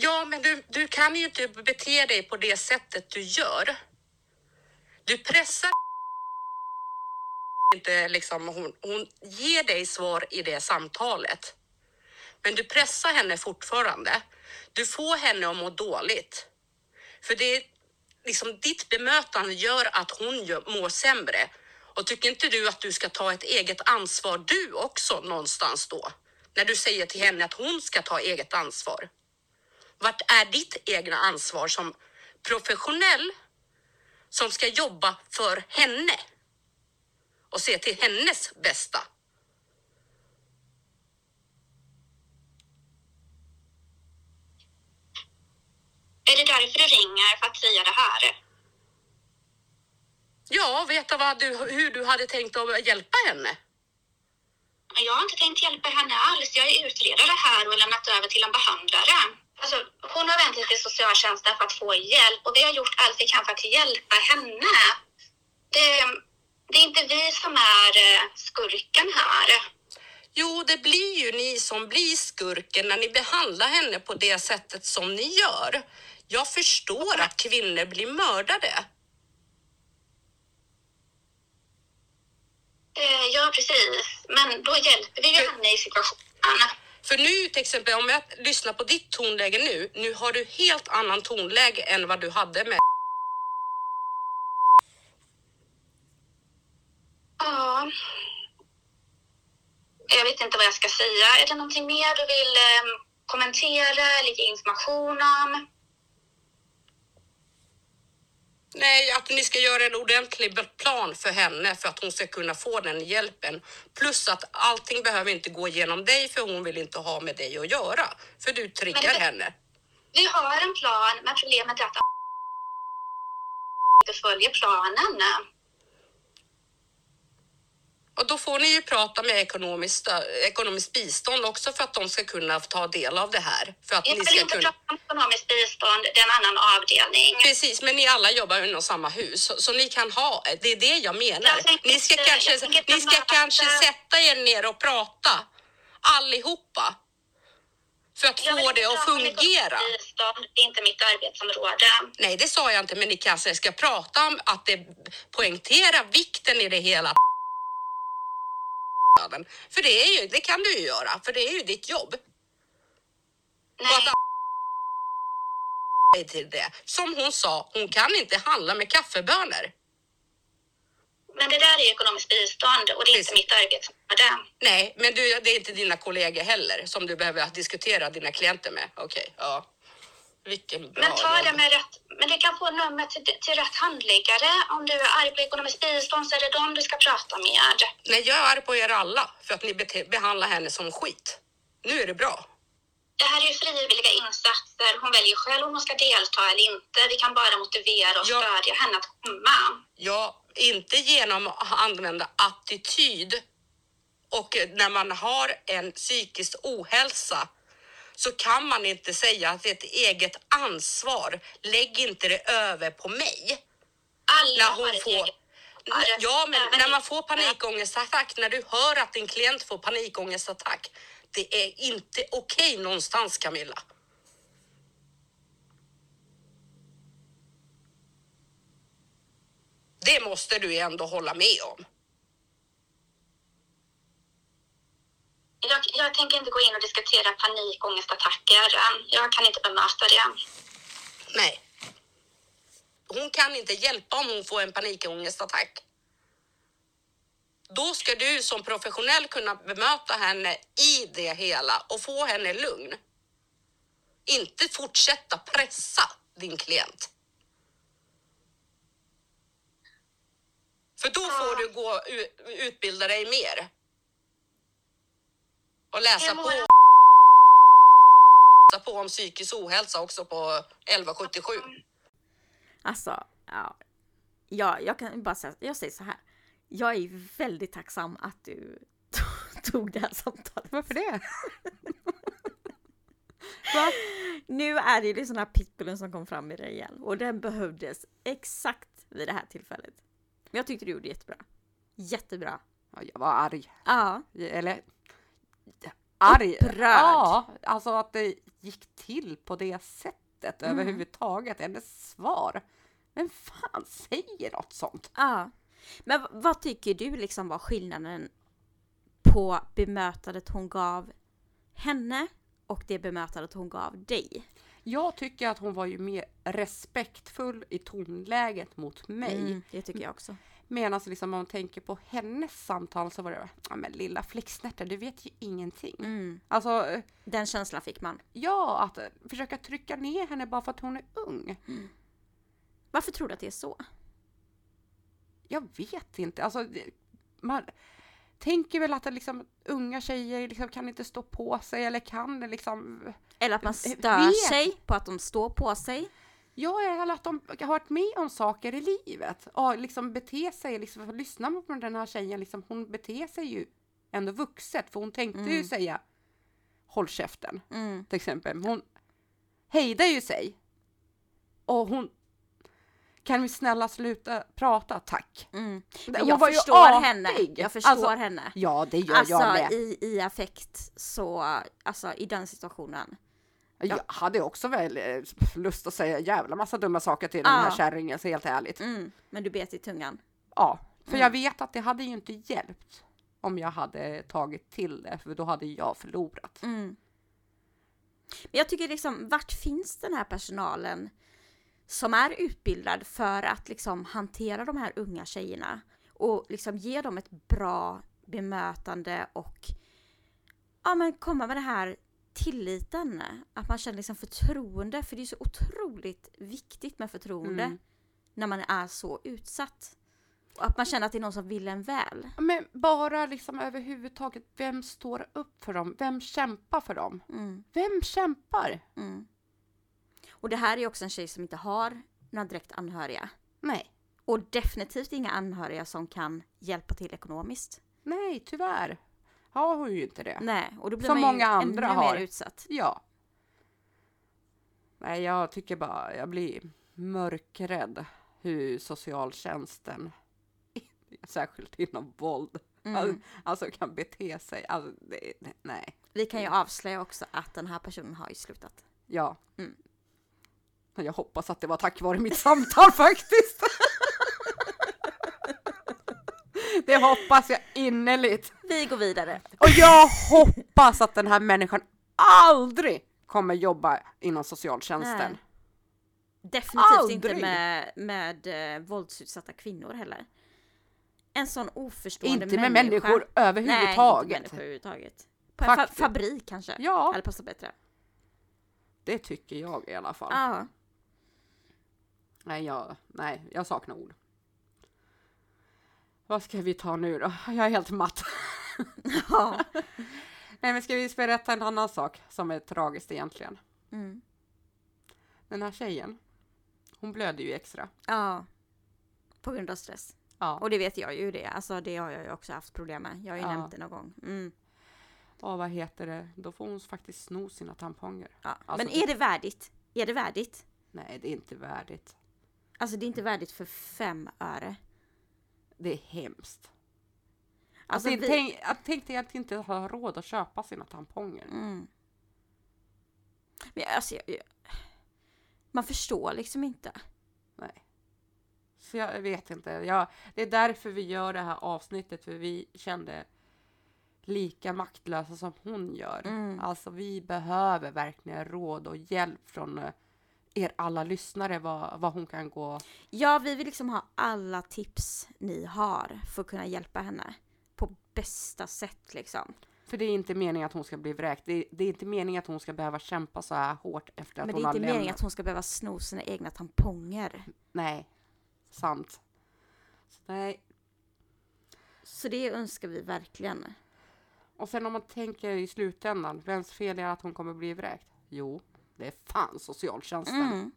Ja, men du, du kan ju inte bete dig på det sättet du gör. Du pressar inte liksom, hon, hon ger dig svar i det samtalet. Men du pressar henne fortfarande. Du får henne att må dåligt. För det, liksom ditt bemötande gör att hon gör, mår sämre. Och tycker inte du att du ska ta ett eget ansvar du också någonstans då? När du säger till henne att hon ska ta eget ansvar. Vart är ditt egna ansvar som professionell som ska jobba för henne och se till hennes bästa? Är det därför du ringer för att säga det här? Ja, veta vad du, hur du hade tänkt att hjälpa henne. Jag har inte tänkt hjälpa henne alls. Jag är utredare här och lämnat över till en behandlare. Alltså, hon har vänt sig till socialtjänsten för att få hjälp och vi har gjort allt vi kan för att hjälpa henne. Det, det är inte vi som är eh, skurken här. Jo, det blir ju ni som blir skurken när ni behandlar henne på det sättet som ni gör. Jag förstår att kvinnor blir mördade. Eh, Ja, precis. Men då hjälper vi ju henne i situationen. För nu till exempel, om jag lyssnar på ditt tonläge nu, nu har du helt annan tonläge än vad du hade med Ja. Jag vet inte vad jag ska säga. Är det någonting mer du vill eh, kommentera lite information om? Nej, att ni ska göra en ordentlig plan för henne för att hon ska kunna få den hjälpen. Plus att allting behöver inte gå genom dig för hon vill inte ha med dig att göra. För du triggar det- henne. Vi har en plan, men problemet är att inte följer planen. Och då får ni ju prata med ekonomiskt, ekonomiskt bistånd också för att de ska kunna ta del av det här. För att Jag ni ska inte kunna... prata om ekonomiskt bistånd, det är en annan avdelning. Precis, men ni alla jobbar inom samma hus så, så ni kan ha, det är det jag menar. Jag Ni ska, inte- kanske, ni ska kanske sätta er ner och prata allihopa för att få det att fungera. det är inte mitt arbetsområde. Nej, det sa jag inte, men ni kanske ska prata om att det poängtera vikten i det hela. För det, är ju, det kan du ju göra, för det är ju ditt jobb. Och Nej, att dig till det. Som hon sa, hon kan inte handla med kaffebönor. men det där är ekonomiskt bistånd och det är inte Precis. mitt arbetsområde. Nej, men du, det är inte dina kollegor heller som du behöver diskutera dina klienter med. Okej, ja. Vilken bra Men ta det med rätt, men du kan få nummer till, till rätt handläggare. Om du är arg på ekonomiskt bistånd så är det dem du ska prata med. Nej, jag är arg på er alla för att ni behandlar henne som skit. Nu är det bra. Det här är ju frivilliga insatser. Hon väljer själv om hon ska delta eller inte. Vi kan bara motivera och Ja. stödja henne att komma. Ja, inte genom att använda attityd och när man har en psykisk ohälsa så kan man inte säga att det är ett eget ansvar. Lägg inte det över på mig. Alla När har hon ett får... eget. Ja, men när man får panikångestattack, när du hör att din klient får panikångestattack, det är inte okej någonstans Camilla. Det måste du ändå hålla med om. Jag, jag tänker inte gå in och diskutera panikångestattacker. Jag kan inte bemöta det. Nej. Hon kan inte hjälpa om hon får en panikångestattack. Då ska du som professionell kunna bemöta henne i det hela och få henne lugn. Inte fortsätta pressa din klient. För då får du gå ut, utbilda dig mer. Och läsa på läsa på om psykisk ohälsa också på 1177. Alltså, ja. ja jag kan bara säga, jag säger så här. Jag är väldigt tacksam att du tog det här samtalet. Varför det? Nu är det ju den här pitbullen som kom fram i dig igen och den behövdes exakt vid det här tillfället. Men jag tyckte du gjorde jättebra. Jättebra. Ja, jag var arg. Ja, Eller arg. Upprörd. Ja, alltså att det gick till på det sättet Mm. överhuvudtaget. Hennes svar. Vem fan säger något sånt? ja. Men vad tycker du liksom var skillnaden på bemötandet hon gav henne och det bemötandet hon gav dig? Jag tycker att hon var ju mer respektfull i tonläget mot mig. Mm, det tycker jag också. Medan liksom om man tänker på hennes samtal så var det, ja men lilla flicksnärta, du vet ju ingenting. Mm. Alltså, eh, Den känslan fick man. ja, att eh, försöka trycka ner henne bara för att hon är ung. Varför tror du att det är så? Jag vet inte, alltså man tänker väl att det liksom, unga tjejer liksom kan inte stå på sig eller kan det liksom Eller att man Eh, stör vet. sig på att de står på sig. Ja, eller att de har varit med om saker i livet och liksom bete sig, liksom, lyssna på den här tjejen, liksom, hon beter sig ju ändå vuxet, för hon tänkte ju säga håll käften, Mm. till exempel. Hon hejdar ju sig. Och hon kan vi snälla sluta prata, tack. Mm. Hon jag var ju förstår artig. henne. Jag förstår Alltså, henne. Ja, det gör Alltså jag med. i, i affekt så, alltså i den situationen. Jag hade också väl eh, lust att säga jävla massa dumma saker till den här Ja. kärringen, så helt ärligt. Mm. Men du bet i tungan. Ja, för Mm. jag vet att det hade ju inte hjälpt om jag hade tagit till det, för då hade jag förlorat. Mm. Men jag tycker liksom, vart finns den här personalen som är utbildad för att liksom hantera de här unga tjejerna och liksom ge dem ett bra bemötande och ja men komma med det här tilliten, att man känner liksom förtroende, för det är så otroligt viktigt med förtroende Mm. när man är så utsatt. Och att man känner att det är någon som vill en väl. Men bara liksom överhuvudtaget, vem står upp för dem? Vem kämpar för dem? Mm. Vem kämpar? Mm. Och det här är också en tjej som inte har några direkt anhöriga. Nej, Och definitivt inga anhöriga som kan hjälpa till ekonomiskt. nej, tyvärr har hon ju inte det. Nej, och då blir Som man ju många andra ännu har. mer utsatt. Ja. Nej, jag tycker bara, jag blir mörkrädd hur socialtjänsten, särskilt inom våld, Mm. alltså kan bete sig. Alltså, det, nej. Vi kan ju avslöja också att den här personen har ju slutat. Ja. Mm. Jag hoppas att det var tack vare mitt samtal faktiskt. Det hoppas jag innerligt. Vi går vidare. Och jag hoppas att den här människan aldrig kommer jobba inom socialtjänsten. Nej. Definitivt inte Aldrig. med, med eh, våldsutsatta kvinnor heller. En sån oförstående Inte med människa. människor Nej, inte överhuvudtaget. människor överhuvudtaget. På en fa- fabrik kanske. Ja, Eller passar bättre. det tycker jag i alla fall. Ja. Nej, jag, nej, jag saknar ord. Vad ska vi ta nu då? Jag är helt matt. ja. Nej, men ska vi berätta en annan sak som är tragiskt egentligen? Mm. Den här tjejen, hon blöder ju extra. Ja. På grund av stress. Ja. Och det vet jag ju det. Alltså det har jag ju också haft problem med. Jag har ju Ja. nämnt det någon gång. Mm. Och vad heter det? Då får hon faktiskt sno sina tamponger. Ja. Alltså, Men är det värdigt? Är det värdigt? Nej, det är inte värdigt. Alltså det är inte värdigt för fem öre. Det är hemskt. Alltså, Alltså, vi... tänk, tänk dig att inte ha råd att köpa sina tamponger. mm. Men alltså, jag, jag... Man förstår liksom inte. Nej. Så jag vet inte. Jag, det är därför vi gör det här avsnittet, för vi kände lika maktlösa som hon gör. Mm. Alltså vi behöver verkligen råd och hjälp från eh, er alla lyssnare vad, vad hon kan gå. Ja, vi vill liksom ha alla tips ni har för att kunna hjälpa henne på bästa sätt liksom. För det är inte meningen att hon ska bli vräkt. Det är, det är inte meningen att hon ska behöva kämpa så här hårt efter att Men det hon är har inte meningen lämnat. att hon ska behöva sno sina egna tamponger. Nej, sant. Så, nej. Så det önskar vi verkligen. Och sen om man tänker i slutändan, vems fel är att hon kommer bli vräkt? Jo, det är fan socialtjänsten. Mm.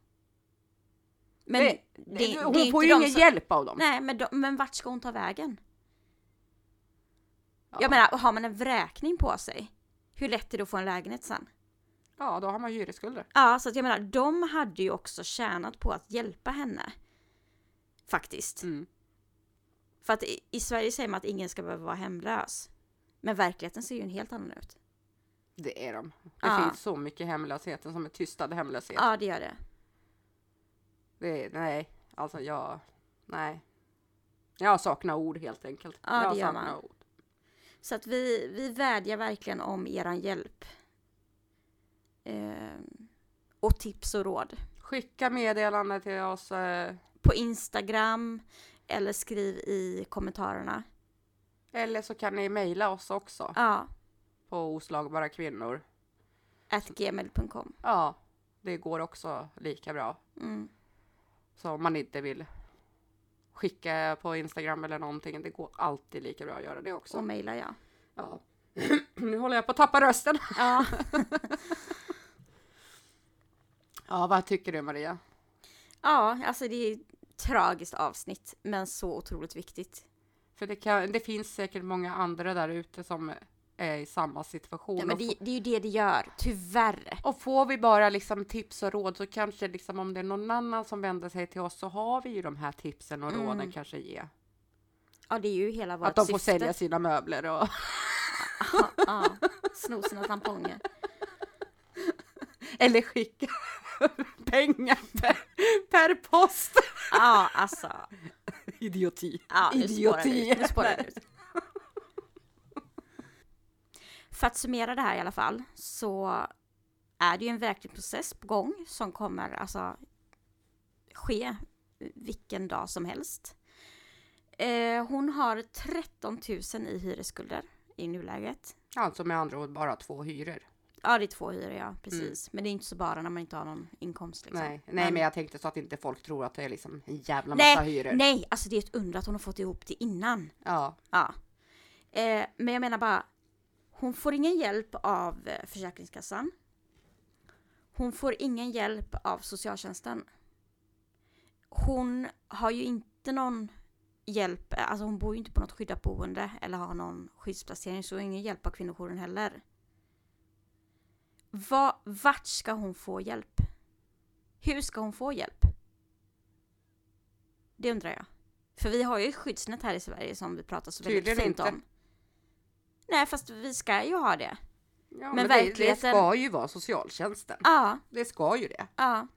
Men det, det, det, det hon är får ju ingen som- hjälp av dem. Nej, men, de, men vart ska hon ta vägen? Ja. Jag menar, har man en vräkning på sig, hur lätt är det att få en lägenhet sen? Ja, då har man hyresskulder. Ja, så att jag menar, de hade ju också tjänat på att hjälpa henne. Faktiskt. Mm. För att i, i Sverige säger man att ingen ska behöva vara hemlös. Men verkligheten ser ju en helt annan ut. Det är de. Det Ja. finns så mycket hemlöshet som är tystad hemlöshet. Ja, det gör det. Det är, nej, alltså jag, nej. Jag saknar ord helt enkelt. Ja, jag det gör man. ord. Så att vi, vi vädjar verkligen om eran hjälp. Ehm, och tips och råd. Skicka meddelande till oss. eh, På Instagram eller skriv i kommentarerna. Eller så kan ni mejla oss också Ja, på oslagbara kvinnor. at gmail.com. Ja, det går också lika bra. Mm. Så om man inte vill skicka på Instagram eller någonting. Det går alltid lika bra att göra det också. Och mejla ja. Ja. nu håller jag på att tappa rösten. Ja, Ja, vad tycker du Maria? ja alltså det är ett tragiskt avsnitt, men så otroligt viktigt. För det, kan, det finns säkert många andra där ute som är i samma situation. Ja, men det, det är ju det det gör, tyvärr. och får vi bara liksom tips och råd så kanske liksom om det är någon annan som vänder sig till oss så har vi ju de här tipsen och råden Mm. kanske ge. Ja, det är ju hela vårt Att de syfte. får sälja sina möbler och Ja, ja. Sno sina tamponger. eller skicka pengar per, per post. Ja, alltså. Idioti. Ja, nu spårar det Idioti. Nu spårar det ut. För att summera det här i alla fall så är det ju en verklig process på gång som kommer alltså ske vilken dag som helst. Eh, hon har 13 000 i hyresskulder i nuläget. Alltså med andra ord bara två hyror. Ja, det är två hyror, ja, precis. Men det är inte så bara när man inte har någon inkomst. Liksom. Nej, nej men jag tänkte så att inte folk tror att det är liksom en jävla massa nej, hyror. nej, alltså det är ett under att hon har fått ihop det innan. Ja, Ja. Eh, men jag menar bara, hon får ingen hjälp av eh, Försäkringskassan. Hon får ingen hjälp av socialtjänsten. Hon har ju inte någon hjälp, eh, alltså hon bor ju inte på något skyddat boende eller har någon skyddsplacering så ingen hjälp av kvinnojouren heller. Va, vart ska hon få hjälp? Hur ska hon få hjälp? Det undrar jag. För vi har ju ett skyddsnät här i Sverige som vi pratar så väldigt Tydligen fint inte. om. Nej, fast vi ska ju ha det. ja Men men, det, det verkligheten- ska ju vara socialtjänsten. Ja, Det ska ju det. ja,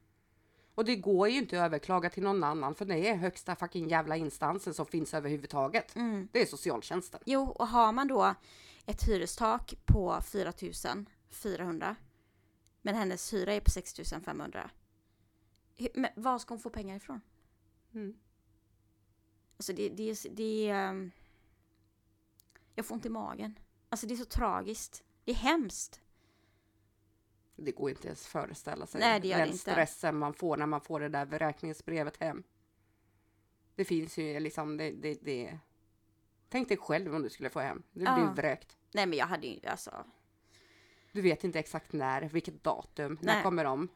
Och det går ju inte att överklaga till någon annan för det är högsta fucking jävla instansen som finns överhuvudtaget. mm. Det är socialtjänsten. Jo, och har man då ett hyrestak på 4 400 men hennes hyra är på 6 500. Hur- Men var ska hon få pengar ifrån? Mm. Alltså det, det, är- det är... ehm, Jag får ont i magen. Alltså det är så tragiskt. Det är hemskt. Det går inte ens föreställa sig Nej, det gör den inte. stressen man får när man får det där beräkningsbrevet hem. Det finns ju liksom det, det, det. Tänk dig själv om du skulle få hem. Du blir Ja. vräkt. Nej men jag hade ju alltså... Du vet inte exakt när, vilket datum, Nej. när kommer de?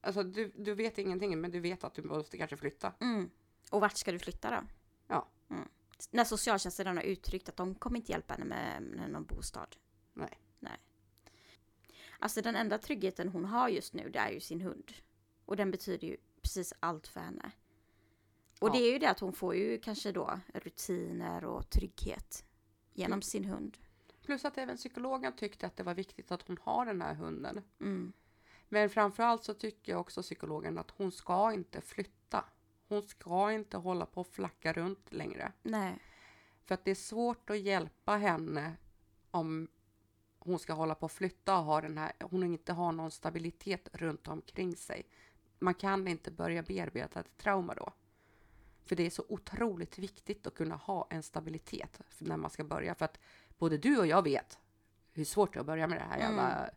Alltså du, du vet ingenting men du vet att du måste kanske flytta. Mm. Och vart ska du flytta då? Ja. Mm. När socialtjänsten redan har uttryckt att de kommer inte hjälpa henne med, med någon bostad. Nej. Nej. Alltså den enda tryggheten hon har just nu det är ju sin hund. Och den betyder ju precis allt för henne. Och Ja. det är ju det att hon får ju kanske då rutiner och trygghet genom sin hund. Plus att även psykologen tyckte att det var viktigt att hon har den här hunden. Mm. Men framförallt så tycker jag också psykologen att hon ska inte flytta. Hon ska inte hålla på och flacka runt längre. Nej. För att det är svårt att hjälpa henne om hon ska hålla på och flytta och ha den här, hon inte har någon stabilitet runt omkring sig. Man kan inte börja bearbeta ett trauma då. För det är så otroligt viktigt att kunna ha en stabilitet när man ska börja. För att både du och jag vet hur svårt det är att börja med det här jävla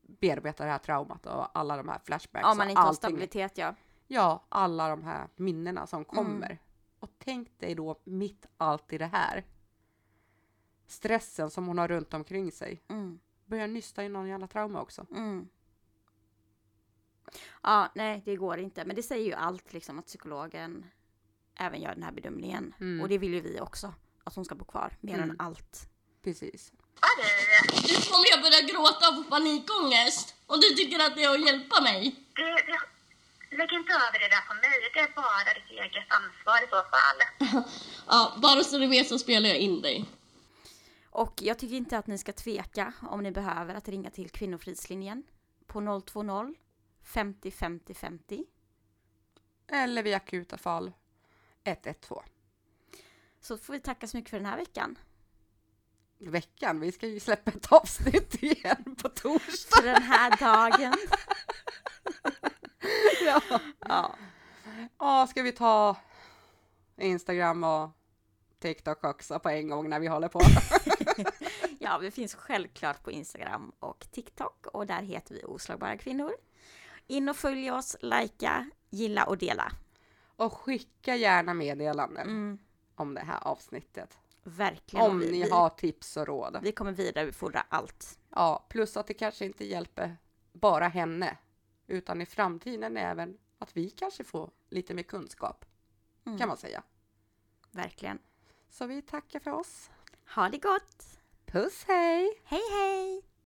bearbeta det här traumat och alla de här flashbacks. Om man inte har stabilitet ja. Ja, alla de här minnena som kommer. Och tänk dig då mitt allt i det här. Stressen som hon har runt omkring sig. Mm. Börjar nysta i någon jävla trauma också. Mm. Ja, nej det går inte. Men det säger ju allt liksom att psykologen även gör den här bedömningen. Mm. Och det vill ju vi också. Att hon ska bo kvar. Mer Mm. än allt. Precis. Nu kommer jag börja gråta av panikångest. Och du tycker att det är att hjälpa mig? Det, det, lägg inte över det där på mig. Det är bara ditt eget ansvar i så fall. Ja, bara så du vet så spelar jag in dig. Och jag tycker inte att ni ska tveka om ni behöver att ringa till Kvinnofridslinjen på 020 50 50 50. Eller vid akuta fall 112. Så får vi tacka så mycket för den här veckan. Veckan, vi ska ju släppa ett avsnitt igen på torsdag. För den här dagen. ja. Ja. ja, ska vi ta Instagram och TikTok också på en gång när vi håller på? ja, vi finns självklart på Instagram och TikTok och där heter vi Oslagbara kvinnor. In och följ oss, likea, gilla och dela. Och skicka gärna meddelanden Mm, om det här avsnittet. verkligen. Om vi, ni har tips och råd. vi kommer vidarebefordra allt. Ja, plus att det kanske inte hjälper bara henne, utan i framtiden även att vi kanske får lite mer kunskap, Mm, kan man säga. Verkligen. Så vi tackar för oss. Ha det gott! Puss hej! Hej hej!